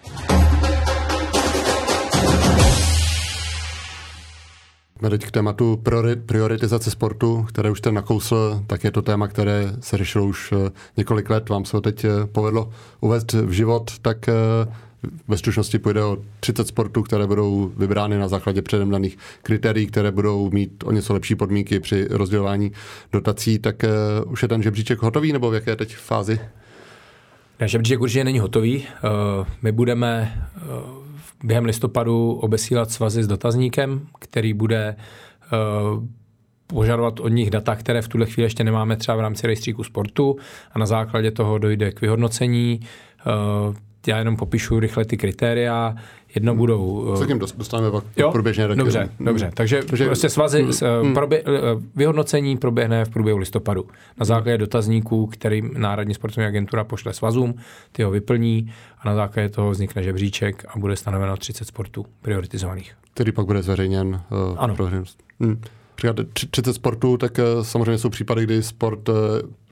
Teď k tématu prioritizace sportu, které už jste nakousl, tak je to téma, které se řešilo už eh, několik let. Vám se ho teď eh, povedlo uvést v život, tak eh, ve stručnosti půjde o 30 sportů, které budou vybrány na základě předem daných kritérií, které budou mít o něco lepší podmínky při rozdělování dotací. Tak už je ten žebříček hotový, nebo v jaké teď fázi? Ten žebříček určitě není hotový. My budeme během listopadu obesílat svazy s dotazníkem, který bude požadovat od nich data, které v tuhle chvíli ještě nemáme třeba v rámci rejstříku sportu a na základě toho dojde k vyhodnocení. Já jenom popíšu rychle ty kritéria. Jedno hmm. budou... Se tím dostaneme pak jo? průběžně. Dobře, hmm. dobře. Takže, Takže prostě svazy, hmm. probě, vyhodnocení proběhne v průběhu listopadu. Na základě dotazníků, který Národní sportovní agentura pošle svazům, ty ho vyplní a na základě toho vznikne žebříček a bude stanoveno 30 sportů prioritizovaných. Který pak bude zveřejněn uh, ano. pro říkáte 30 sportů, tak eh, samozřejmě jsou případy, kdy sport, eh,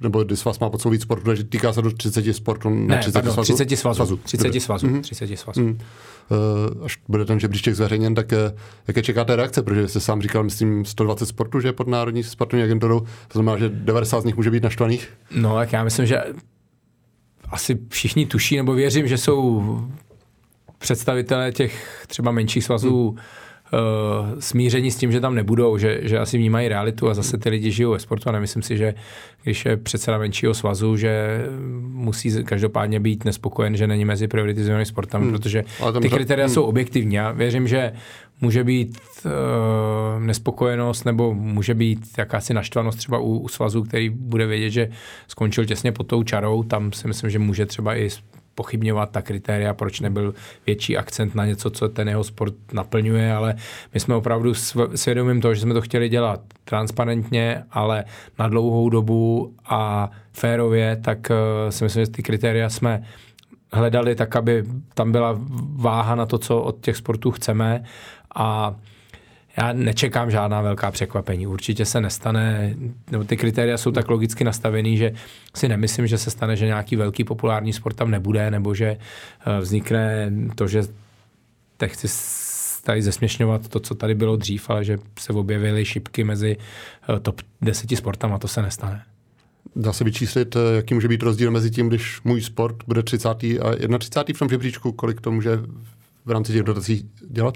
nebo kdy svaz má pod víc sportu, takže týká se do 30 sportů ne, 30 pardon, svazů. 30 svazů. 30 svazů. Mm-hmm. 30 svazů. Mm. Až bude ten žebříček zveřejněn, tak jaké čekáte reakce? Protože jste sám říkal, myslím, 120 sportů, že je pod Národní sportovní agenturou, to znamená, že 90 z nich může být naštvaných? No, tak já myslím, že asi všichni tuší, nebo věřím, že jsou představitelé těch třeba menších svazů hmm smíření s tím, že tam nebudou, že, že asi vnímají realitu a zase ty lidi žijou ve sportu a nemyslím si, že když je předseda menšího svazu, že musí každopádně být nespokojen, že není mezi prioritizovanými sportami, hmm. protože ty kritéria hmm. jsou objektivní. Já věřím, že může být uh, nespokojenost nebo může být jakási naštvanost třeba u, u svazu, který bude vědět, že skončil těsně pod tou čarou. Tam si myslím, že může třeba i pochybňovat ta kritéria, proč nebyl větší akcent na něco, co ten jeho sport naplňuje, ale my jsme opravdu svědomím toho, že jsme to chtěli dělat transparentně, ale na dlouhou dobu a férově, tak uh, si myslím, že ty kritéria jsme hledali tak, aby tam byla váha na to, co od těch sportů chceme. A já nečekám žádná velká překvapení. Určitě se nestane, nebo ty kritéria jsou tak logicky nastavený, že si nemyslím, že se stane, že nějaký velký populární sport tam nebude, nebo že eh, vznikne to, že teď chci tady zesměšňovat to, co tady bylo dřív, ale že se objevily šipky mezi eh, top 10 sportama, to se nestane. Dá se vyčíslit, eh, jaký může být rozdíl mezi tím, když můj sport bude 30. a 31. v tom žebříčku, kolik to může v rámci těch dotací dělat?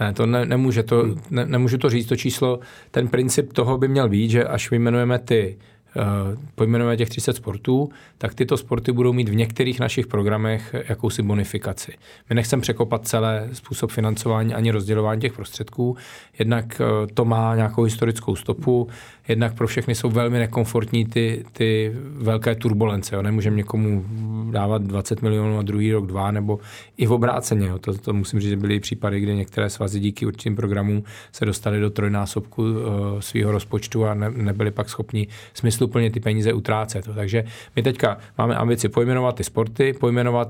Ne, to ne, nemůže to, hmm. ne, nemůžu to říct, to číslo, ten princip toho by měl být, že až vyjmenujeme ty Eh, pojmenujeme těch 30 sportů, tak tyto sporty budou mít v některých našich programech jakousi bonifikaci. My nechceme překopat celé způsob financování ani rozdělování těch prostředků, jednak eh, to má nějakou historickou stopu, jednak pro všechny jsou velmi nekomfortní ty, ty velké turbulence. Jo. Nemůžeme někomu dávat 20 milionů a druhý rok dva, nebo i v obráceně. Jo. To, to musím říct, že byly případy, kdy některé svazy díky určitým programům se dostaly do trojnásobku uh, svého rozpočtu a ne, nebyli pak schopni smysluplně ty peníze utrácet. Jo. Takže my teďka máme ambici pojmenovat ty sporty, pojmenovat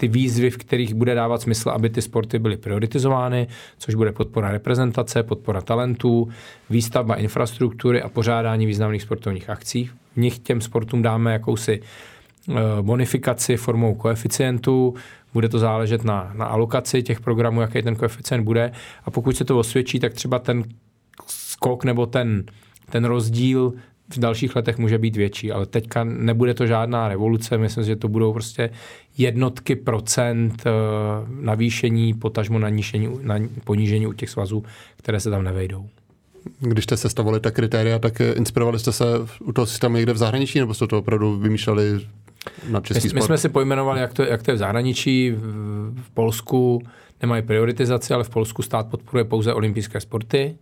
ty výzvy, v kterých bude dávat smysl, aby ty sporty byly prioritizovány, což bude podpora reprezentace, podpora talentů, výstavba infrastruktury a pořádání významných sportovních akcí. V nich těm sportům dáme jakousi eh, bonifikaci formou koeficientu, bude to záležet na, na alokaci těch programů, jaký ten koeficient bude a pokud se to osvědčí, tak třeba ten skok nebo ten, ten rozdíl v dalších letech může být větší, ale teďka nebude to žádná revoluce, myslím že to budou prostě jednotky procent eh, navýšení, potažmo naníšení, na, ponížení u těch svazů, které se tam nevejdou. Když jste sestavovali ta kritéria, tak inspirovali jste se u toho systému někde v zahraničí, nebo jste to opravdu vymýšleli na český my, sport? My jsme si pojmenovali, jak to, jak to je v zahraničí, v, v Polsku nemají prioritizaci, ale v Polsku stát podporuje pouze olympijské sporty.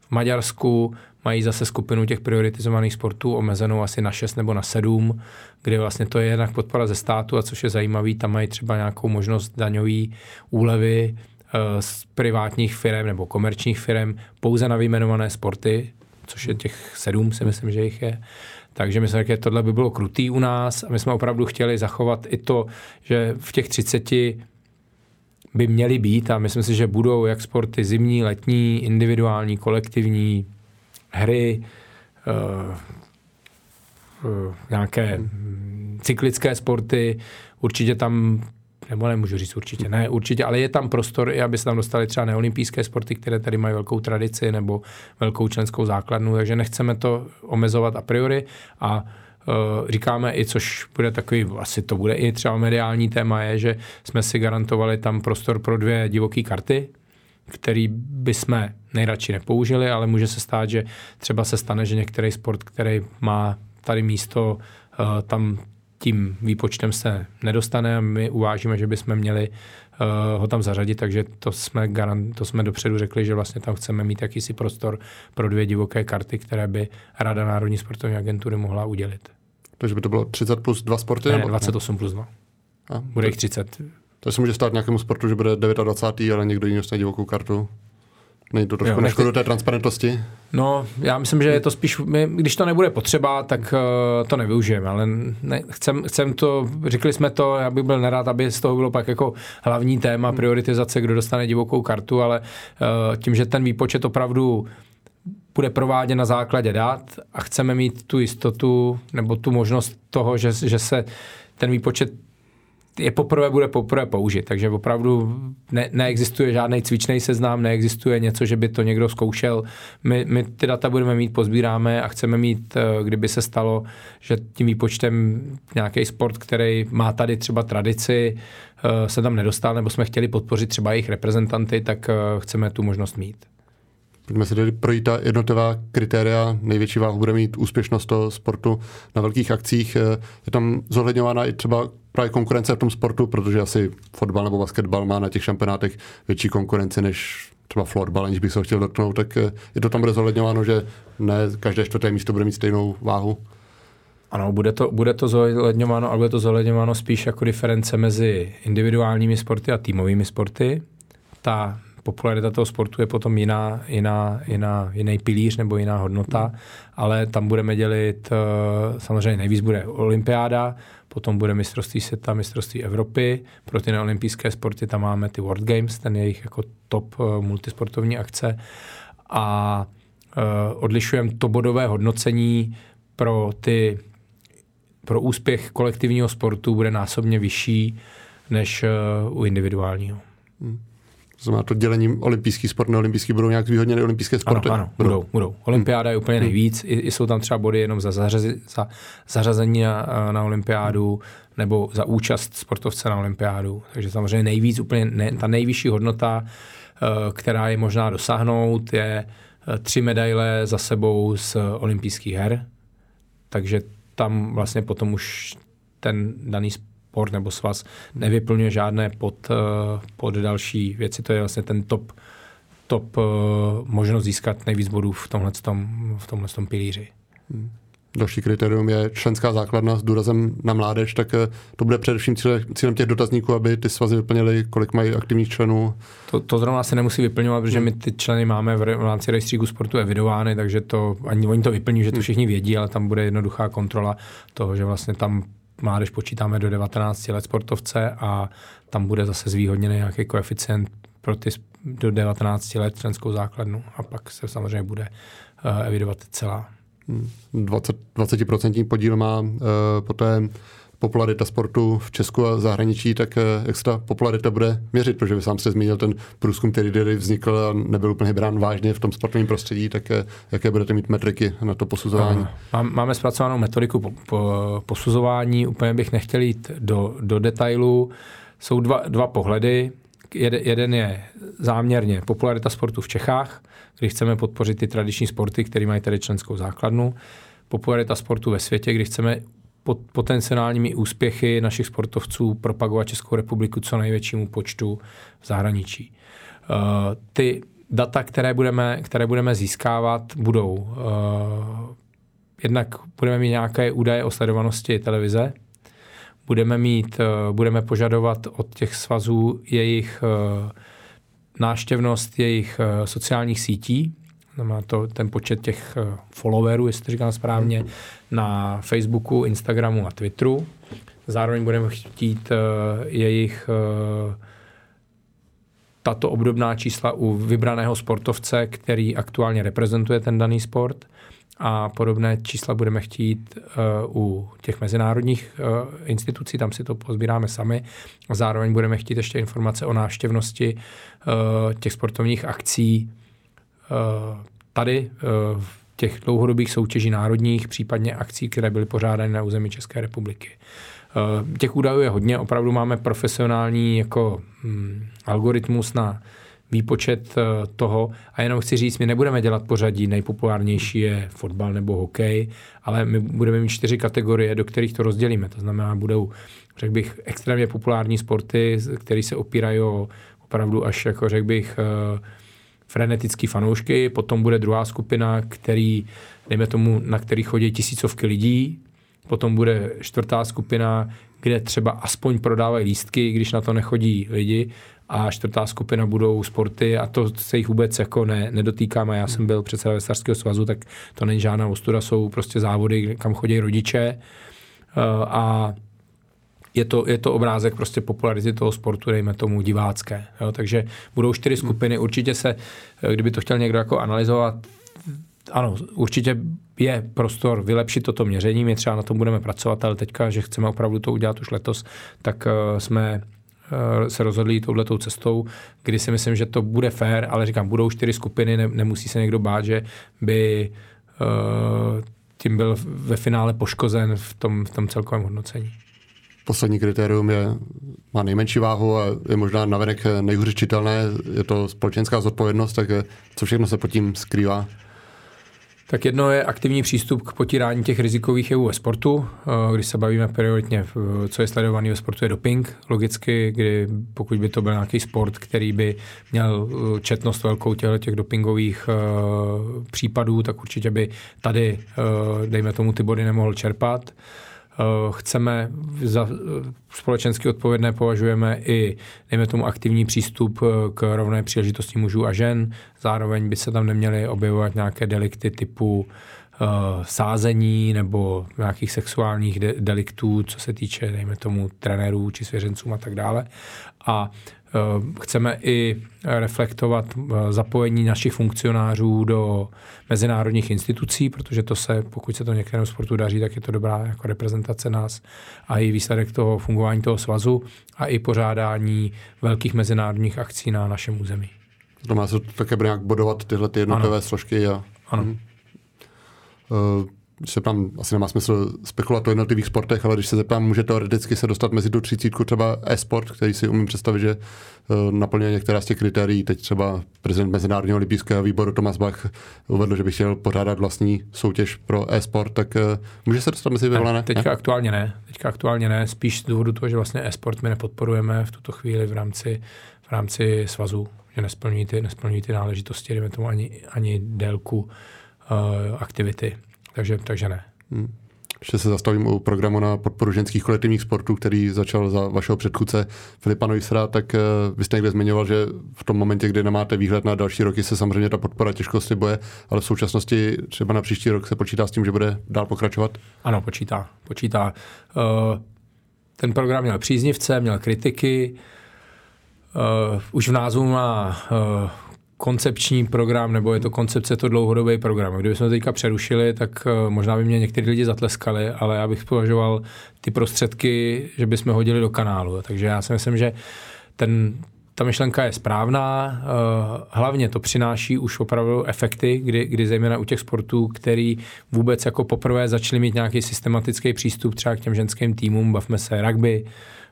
V Maďarsku mají zase skupinu těch prioritizovaných sportů omezenou asi na 6 nebo na 7, kde vlastně to je jednak podpora ze státu a což je zajímavý, tam mají třeba nějakou možnost daňové úlevy eh, z privátních firm nebo komerčních firm pouze na vyjmenované sporty, což je těch sedm, si myslím, že jich je. Takže myslím, že tohle by bylo krutý u nás a my jsme opravdu chtěli zachovat i to, že v těch 30 by měly být a myslím si, že budou jak sporty zimní, letní, individuální, kolektivní, hry, uh, uh, nějaké cyklické sporty, určitě tam nebo nemůžu říct určitě, ne, určitě, ale je tam prostor i, aby se tam dostali třeba neolympijské sporty, které tady mají velkou tradici nebo velkou členskou základnu, takže nechceme to omezovat a priori. A uh, říkáme i, což bude takový, asi to bude i třeba mediální téma, je, že jsme si garantovali tam prostor pro dvě divoké karty, který bychom nejradši nepoužili, ale může se stát, že třeba se stane, že některý sport, který má tady místo, eh, tam tím výpočtem se nedostane a my uvážíme, že bychom měli uh, ho tam zařadit, takže to jsme, garant, to jsme dopředu řekli, že vlastně tam chceme mít jakýsi prostor pro dvě divoké karty, které by Rada Národní sportovní agentury mohla udělit. Takže by to bylo 30 plus 2 sporty? Ne, nebo? 28 plus 2. A, Bude jich 30. To se může stát nějakému sportu, že bude 29. ale někdo jiný dostane divokou kartu. Nejde to trošku nechci... do té transparentnosti? No, já myslím, že je to spíš, my, když to nebude potřeba, tak uh, to nevyužijeme, ale ne, chcem, chcem to, řekli jsme to, já bych byl nerad, aby z toho bylo pak jako hlavní téma hmm. prioritizace, kdo dostane divokou kartu, ale uh, tím, že ten výpočet opravdu bude prováděn na základě dat a chceme mít tu jistotu nebo tu možnost toho, že, že se ten výpočet je poprvé bude poprvé použit, takže opravdu ne, neexistuje žádný cvičný seznam, neexistuje něco, že by to někdo zkoušel. My, my ty data budeme mít, pozbíráme a chceme mít, eh, kdyby se stalo, že tím výpočtem nějaký sport, který má tady třeba tradici, eh, se tam nedostal, nebo jsme chtěli podpořit třeba jejich reprezentanty, tak eh, chceme tu možnost mít. Pojďme si tedy projít ta jednotlivá kritéria. Největší váhu bude mít úspěšnost toho sportu na velkých akcích. Je tam zohledňována i třeba právě konkurence v tom sportu, protože asi fotbal nebo basketbal má na těch šampionátech větší konkurenci než třeba florbal, aniž bych se ho chtěl dotknout, tak je to tam bude zohledňováno, že ne každé čtvrté místo bude mít stejnou váhu. Ano, bude to, bude to zohledňováno, ale bude to zohledňováno spíš jako diference mezi individuálními sporty a týmovými sporty. Ta popularita toho sportu je potom jiná, jiná, jiná, jiný pilíř nebo jiná hodnota, ale tam budeme dělit, eh, samozřejmě nejvíc bude olympiáda, potom bude mistrovství světa, mistrovství Evropy, pro ty neolympijské sporty tam máme ty World Games, ten jejich jako top eh, multisportovní akce a uh, odlišujeme to bodové hodnocení pro ty pro úspěch kolektivního sportu bude násobně vyšší než u individuálního. Hmm. To znamená, to dělením olympijský sport, neolympijský budou nějak zvýhodněny olympijské sporty? Ano, ano budou, budou. Olympiáda je úplně hmm. nejvíc, I, i jsou tam třeba body jenom za, zařazi, za zařazení na, na olympiádu nebo za účast sportovce na olympiádu. Takže samozřejmě nejvíc, úplně ne, ta nejvyšší hodnota, eh, která je možná dosáhnout, je eh, tři medaile za sebou z olympijských her. Takže tam vlastně potom už ten daný sport nebo svaz nevyplňuje žádné pod, eh, pod další věci. To je vlastně ten top, top eh, možnost získat nejvíc bodů v tomhle, v tomhle pilíři. Hmm. Další kritérium je členská základna s důrazem na mládež, tak eh, to bude především cílem těch dotazníků, aby ty svazy vyplnily, kolik mají aktivních členů. To, to zrovna se nemusí vyplňovat, protože my ty členy máme v rámci rejstříku sportu evidovány, takže to ani oni to vyplní, že to hmm. všichni vědí, ale tam bude jednoduchá kontrola toho, že vlastně tam mládež počítáme do 19 let sportovce a tam bude zase zvýhodněný nějaký koeficient pro ty do 19 let členskou základnu a pak se samozřejmě bude uh, evidovat celá. 20, 20% podíl má uh, poté popularita sportu v Česku a zahraničí, tak eh, jak se ta popularita bude měřit, protože vy sám jste zmínil ten průzkum, který tady vznikl a nebyl úplně brán vážně v tom sportovním prostředí, tak eh, jaké budete mít metriky na to posuzování? Máme zpracovanou metodiku po, po, posuzování, úplně bych nechtěl jít do, do detailu. Jsou dva, dva pohledy. Jeden je záměrně popularita sportu v Čechách, kdy chceme podpořit ty tradiční sporty, které mají tady členskou základnu. Popularita sportu ve světě, kdy chceme pod potenciálními úspěchy našich sportovců propagovat Českou republiku co největšímu počtu v zahraničí. Uh, ty data, které budeme, které budeme získávat, budou. Uh, jednak budeme mít nějaké údaje o sledovanosti televize, budeme mít, uh, budeme požadovat od těch svazů jejich náštěvnost jejich sociálních sítí, znamená to ten počet těch eh, followerů, jestli to říkám správně, na Facebooku, Instagramu a Twitteru. Zároveň budeme chtít uh, jejich uh, tato obdobná čísla u vybraného sportovce, který aktuálně reprezentuje ten daný sport a podobné čísla budeme chtít uh, u těch mezinárodních uh, institucí, tam si to pozbíráme sami. Zároveň budeme chtít ještě informace o návštěvnosti uh, těch sportovních akcí Eh, tady eh, v těch dlouhodobých soutěží národních, případně akcí, které byly pořádány na území České republiky. Eh, těch údajů je hodně, opravdu máme profesionální jako hm, algoritmus na výpočet toho a jenom chci říct, my nebudeme dělat pořadí, nejpopulárnější je fotbal nebo hokej, ale my budeme mít čtyři kategorie, do kterých to rozdělíme. To znamená, budou, řekl bych, extrémně populární sporty, které se opírají o opravdu až, jako řekl bych, frenetický fanoušky, potom bude druhá skupina, který, dejme tomu, na který chodí tisícovky lidí, potom bude čtvrtá skupina, kde třeba aspoň prodávají lístky, když na to nechodí lidi. A čtvrtá skupina budou sporty a to se jich vůbec jako ne, nedotýkám. A já jsem byl předseda Vestarského svazu, tak to není žádná ostuda, jsou prostě závody, kam chodí rodiče. Eh, a je to, je to obrázek prostě popularity toho sportu, dejme tomu divácké. Jo? Takže budou čtyři skupiny. Určitě se, kdyby to chtěl někdo jako analyzovat, ano, určitě je prostor vylepšit toto měření, my třeba na tom budeme pracovat, ale teďka, že chceme opravdu to udělat už letos, tak jsme se rozhodli touhletou cestou, kdy si myslím, že to bude fair, ale říkám, budou čtyři skupiny, ne, nemusí se někdo bát, že by tím byl ve finále poškozen v tom, v tom celkovém hodnocení. Poslední kritérium je, má nejmenší váhu a je možná navenek nejhůře čitelné, je to společenská zodpovědnost, tak co všechno se pod tím skrývá? Tak jedno je aktivní přístup k potírání těch rizikových jevů ve sportu. Eh, když se bavíme prioritně, co je sledovaný ve sportu, je doping, logicky, kdy pokud by to byl nějaký sport, který by měl eh, četnost velkou těchto těch dopingových eh, případů, tak určitě by tady, dejme tomu, ty body nemohl čerpat. Eh, chceme za eh, společensky odpovědné považujeme i, dejme tomu, aktivní přístup eh, k rovné příležitosti mužů a žen. Zároveň by se tam neměly objevovat nějaké delikty typu sázení nebo nějakých sexuálních deliktů, co se týče, dejme tomu, trenérů či svěřencům a tak dále. A chceme i reflektovat eh, zapojení našich funkcionářů do mezinárodních institucí, protože to se, pokud se to některému sportu daří, tak je to dobrá jako reprezentace nás a i výsledek toho fungování toho svazu a i pořádání velkých mezinárodních akcí na našem území. To má se také nějak bodovat tyhle ty jednotlivé ano. složky. A... Ano. Hmm. Uh, se tam asi nemá smysl spekulovat o jednotlivých sportech, ale když se zeptám, může teoreticky se dostat mezi tu třicítku třeba e-sport, který si umím představit, že uh, naplňuje některá z těch kritérií. Teď třeba prezident Mezinárodního olympijského výboru Tomas Bach uvedl, že by chtěl pořádat vlastní soutěž pro e-sport, tak uh, může se dostat mezi vyvolené? Teďka ne? aktuálně ne. Teďka aktuálně ne. Spíš z důvodu toho, že vlastně e-sport my nepodporujeme v tuto chvíli v rámci, v rámci svazu, že nesplňují ty, nesplňují ty náležitosti, tomu ani, ani délku uh, aktivity. Takže, takže ne. Hmm. Ještě se zastavím u programu na podporu ženských kolektivních sportů, který začal za vašeho předchůdce Filipa Neusera, tak uh, vy jste někde zmiňoval, že v tom momentě, kdy nemáte výhled na další roky, se samozřejmě ta podpora těžko slibuje, ale v současnosti třeba na příští rok se počítá s tím, že bude dál pokračovat? Ano, počítá. počítá. Uh, ten program měl příznivce, měl kritiky, Uh, už v názvu má koncepční program, nebo je to koncepce, to dlouhodobý program. Kdybychom to teďka přerušili, tak eh, možná by mě někteří lidi zatleskali, ale já bych považoval ty prostředky, že bychom hodili do kanálu. Takže já si myslím, že ten, ta myšlenka je správná, eh, hlavně to přináší už opravdu efekty, kdy, kdy zejména u těch sportů, který vůbec jako poprvé začali mít nějaký systematický přístup třeba k těm ženským týmům, bavme se rugby,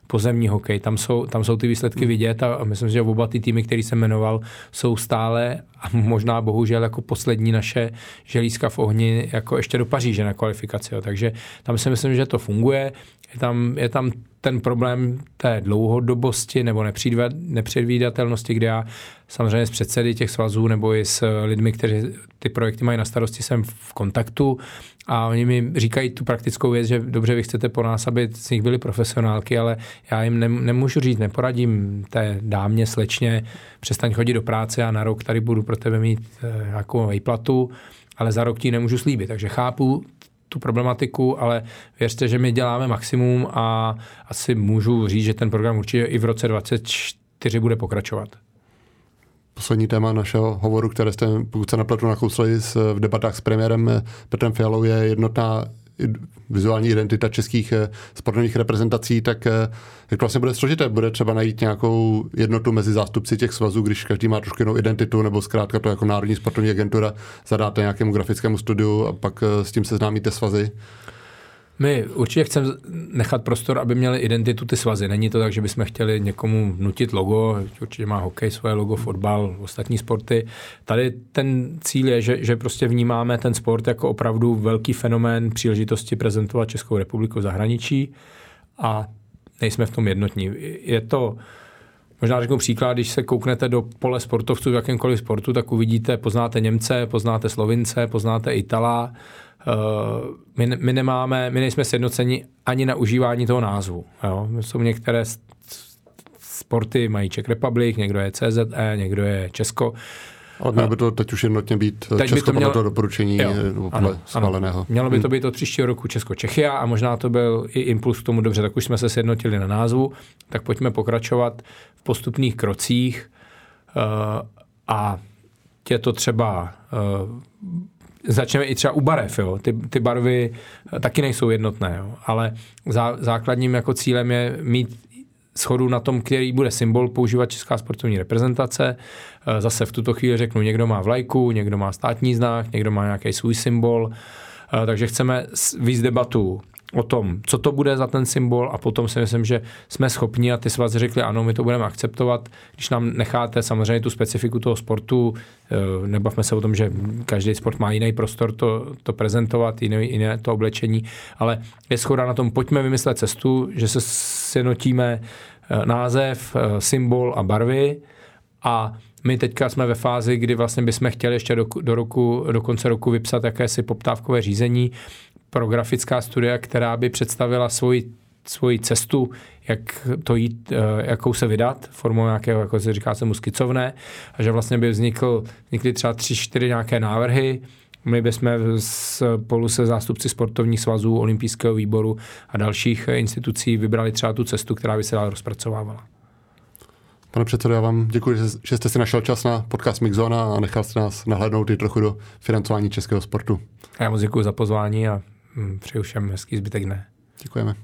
pozemní hokej. Tam jsou, tam jsou ty výsledky vidět a, myslím že oba ty týmy, který jsem jmenoval, jsou stále a možná bohužel jako poslední naše želízka v ohni jako ještě do Paříže na kvalifikaci. Jo. Takže tam si myslím, že to funguje. Je tam, je tam ten problém té dlouhodobosti nebo nepředvídatelnosti, kde já samozřejmě s předsedy těch svazů nebo i s lidmi, kteří ty projekty mají na starosti, jsem v kontaktu a oni mi říkají tu praktickou věc, že dobře, vy chcete po nás, aby z nich byli profesionálky, ale já jim nemůžu říct, neporadím té dámě, slečně, přestaň chodit do práce a na rok tady budu pro tebe mít eh, nějakou výplatu, ale za rok ti nemůžu slíbit. Takže chápu tu problematiku, ale věřte, že my děláme maximum a asi můžu říct, že ten program určitě i v roce 2024 bude pokračovat. Poslední téma našeho hovoru, které jste, pokud se napletu nakousli v debatách s premiérem Petrem Fialou, je jednotná vizuální identita českých eh, sportovních reprezentací, tak eh, jak to vlastně bude složité? Bude třeba najít nějakou jednotu mezi zástupci těch svazů, když každý má trošku jinou identitu, nebo zkrátka to jako Národní sportovní agentura zadáte nějakému grafickému studiu a pak eh, s tím seznámíte svazy? My určitě chceme nechat prostor, aby měli identitu ty svazy. Není to tak, že bychom chtěli někomu nutit logo, určitě má hokej svoje logo, fotbal, ostatní sporty. Tady ten cíl je, že, že prostě vnímáme ten sport jako opravdu velký fenomén příležitosti prezentovat Českou republiku v zahraničí a nejsme v tom jednotní. Je to, možná řeknu příklad, když se kouknete do pole sportovců v jakémkoliv sportu, tak uvidíte, poznáte Němce, poznáte Slovince, poznáte Itala, my, my nemáme, my nejsme sjednoceni ani na užívání toho názvu. Jo? Jsou některé sporty, mají Czech Republic, někdo je CZE, někdo je Česko. Ale mělo by to teď už jednotně být teď Česko by to mělo, to doporučení jo, ano, schváleného. Ano. Mělo by to být od příštího roku Česko-Čechia a možná to byl i impuls k tomu, dobře, tak už jsme se sjednotili na názvu, tak pojďme pokračovat v postupných krocích uh, a je to třeba uh, začneme i třeba u barev, jo. Ty, ty barvy taky nejsou jednotné, jo. ale zá, základním jako cílem je mít schodu na tom, který bude symbol používat Česká sportovní reprezentace. Eh, zase v tuto chvíli řeknu, někdo má vlajku, někdo má státní znak, někdo má nějaký svůj symbol, eh, takže chceme víc debatu o tom, co to bude za ten symbol a potom si myslím, že jsme schopni a ty svazy řekli, ano, my to budeme akceptovat, když nám necháte samozřejmě tu specifiku toho sportu, eh, nebavme se o tom, že každý sport má jiný prostor to, to prezentovat, jiné, jiné to oblečení, ale je schoda na tom, pojďme vymyslet cestu, že se sjednotíme eh, název, eh, symbol a barvy a my teďka jsme ve fázi, kdy vlastně bychom chtěli ještě do, do, roku, do konce roku vypsat jakési poptávkové řízení pro grafická studia, která by představila svoji svoji cestu, jak to jít, eh, jakou se vydat, formou nějakého, jako se říká se mu skicovné, a že vlastně by vznikl, vznikly třeba tři, čtyři nějaké návrhy, my bychom spolu se zástupci sportovních svazů, olympijského výboru a dalších institucí vybrali třeba tu cestu, která by se dál rozpracovávala. Pane předsedo, já vám děkuji, že jste si našel čas na podcast Mixzona a nechal jste nás nahlédnout i trochu do financování českého sportu. Já moc děkuji za pozvání a přeju všem hezký zbytek dne. Děkujeme.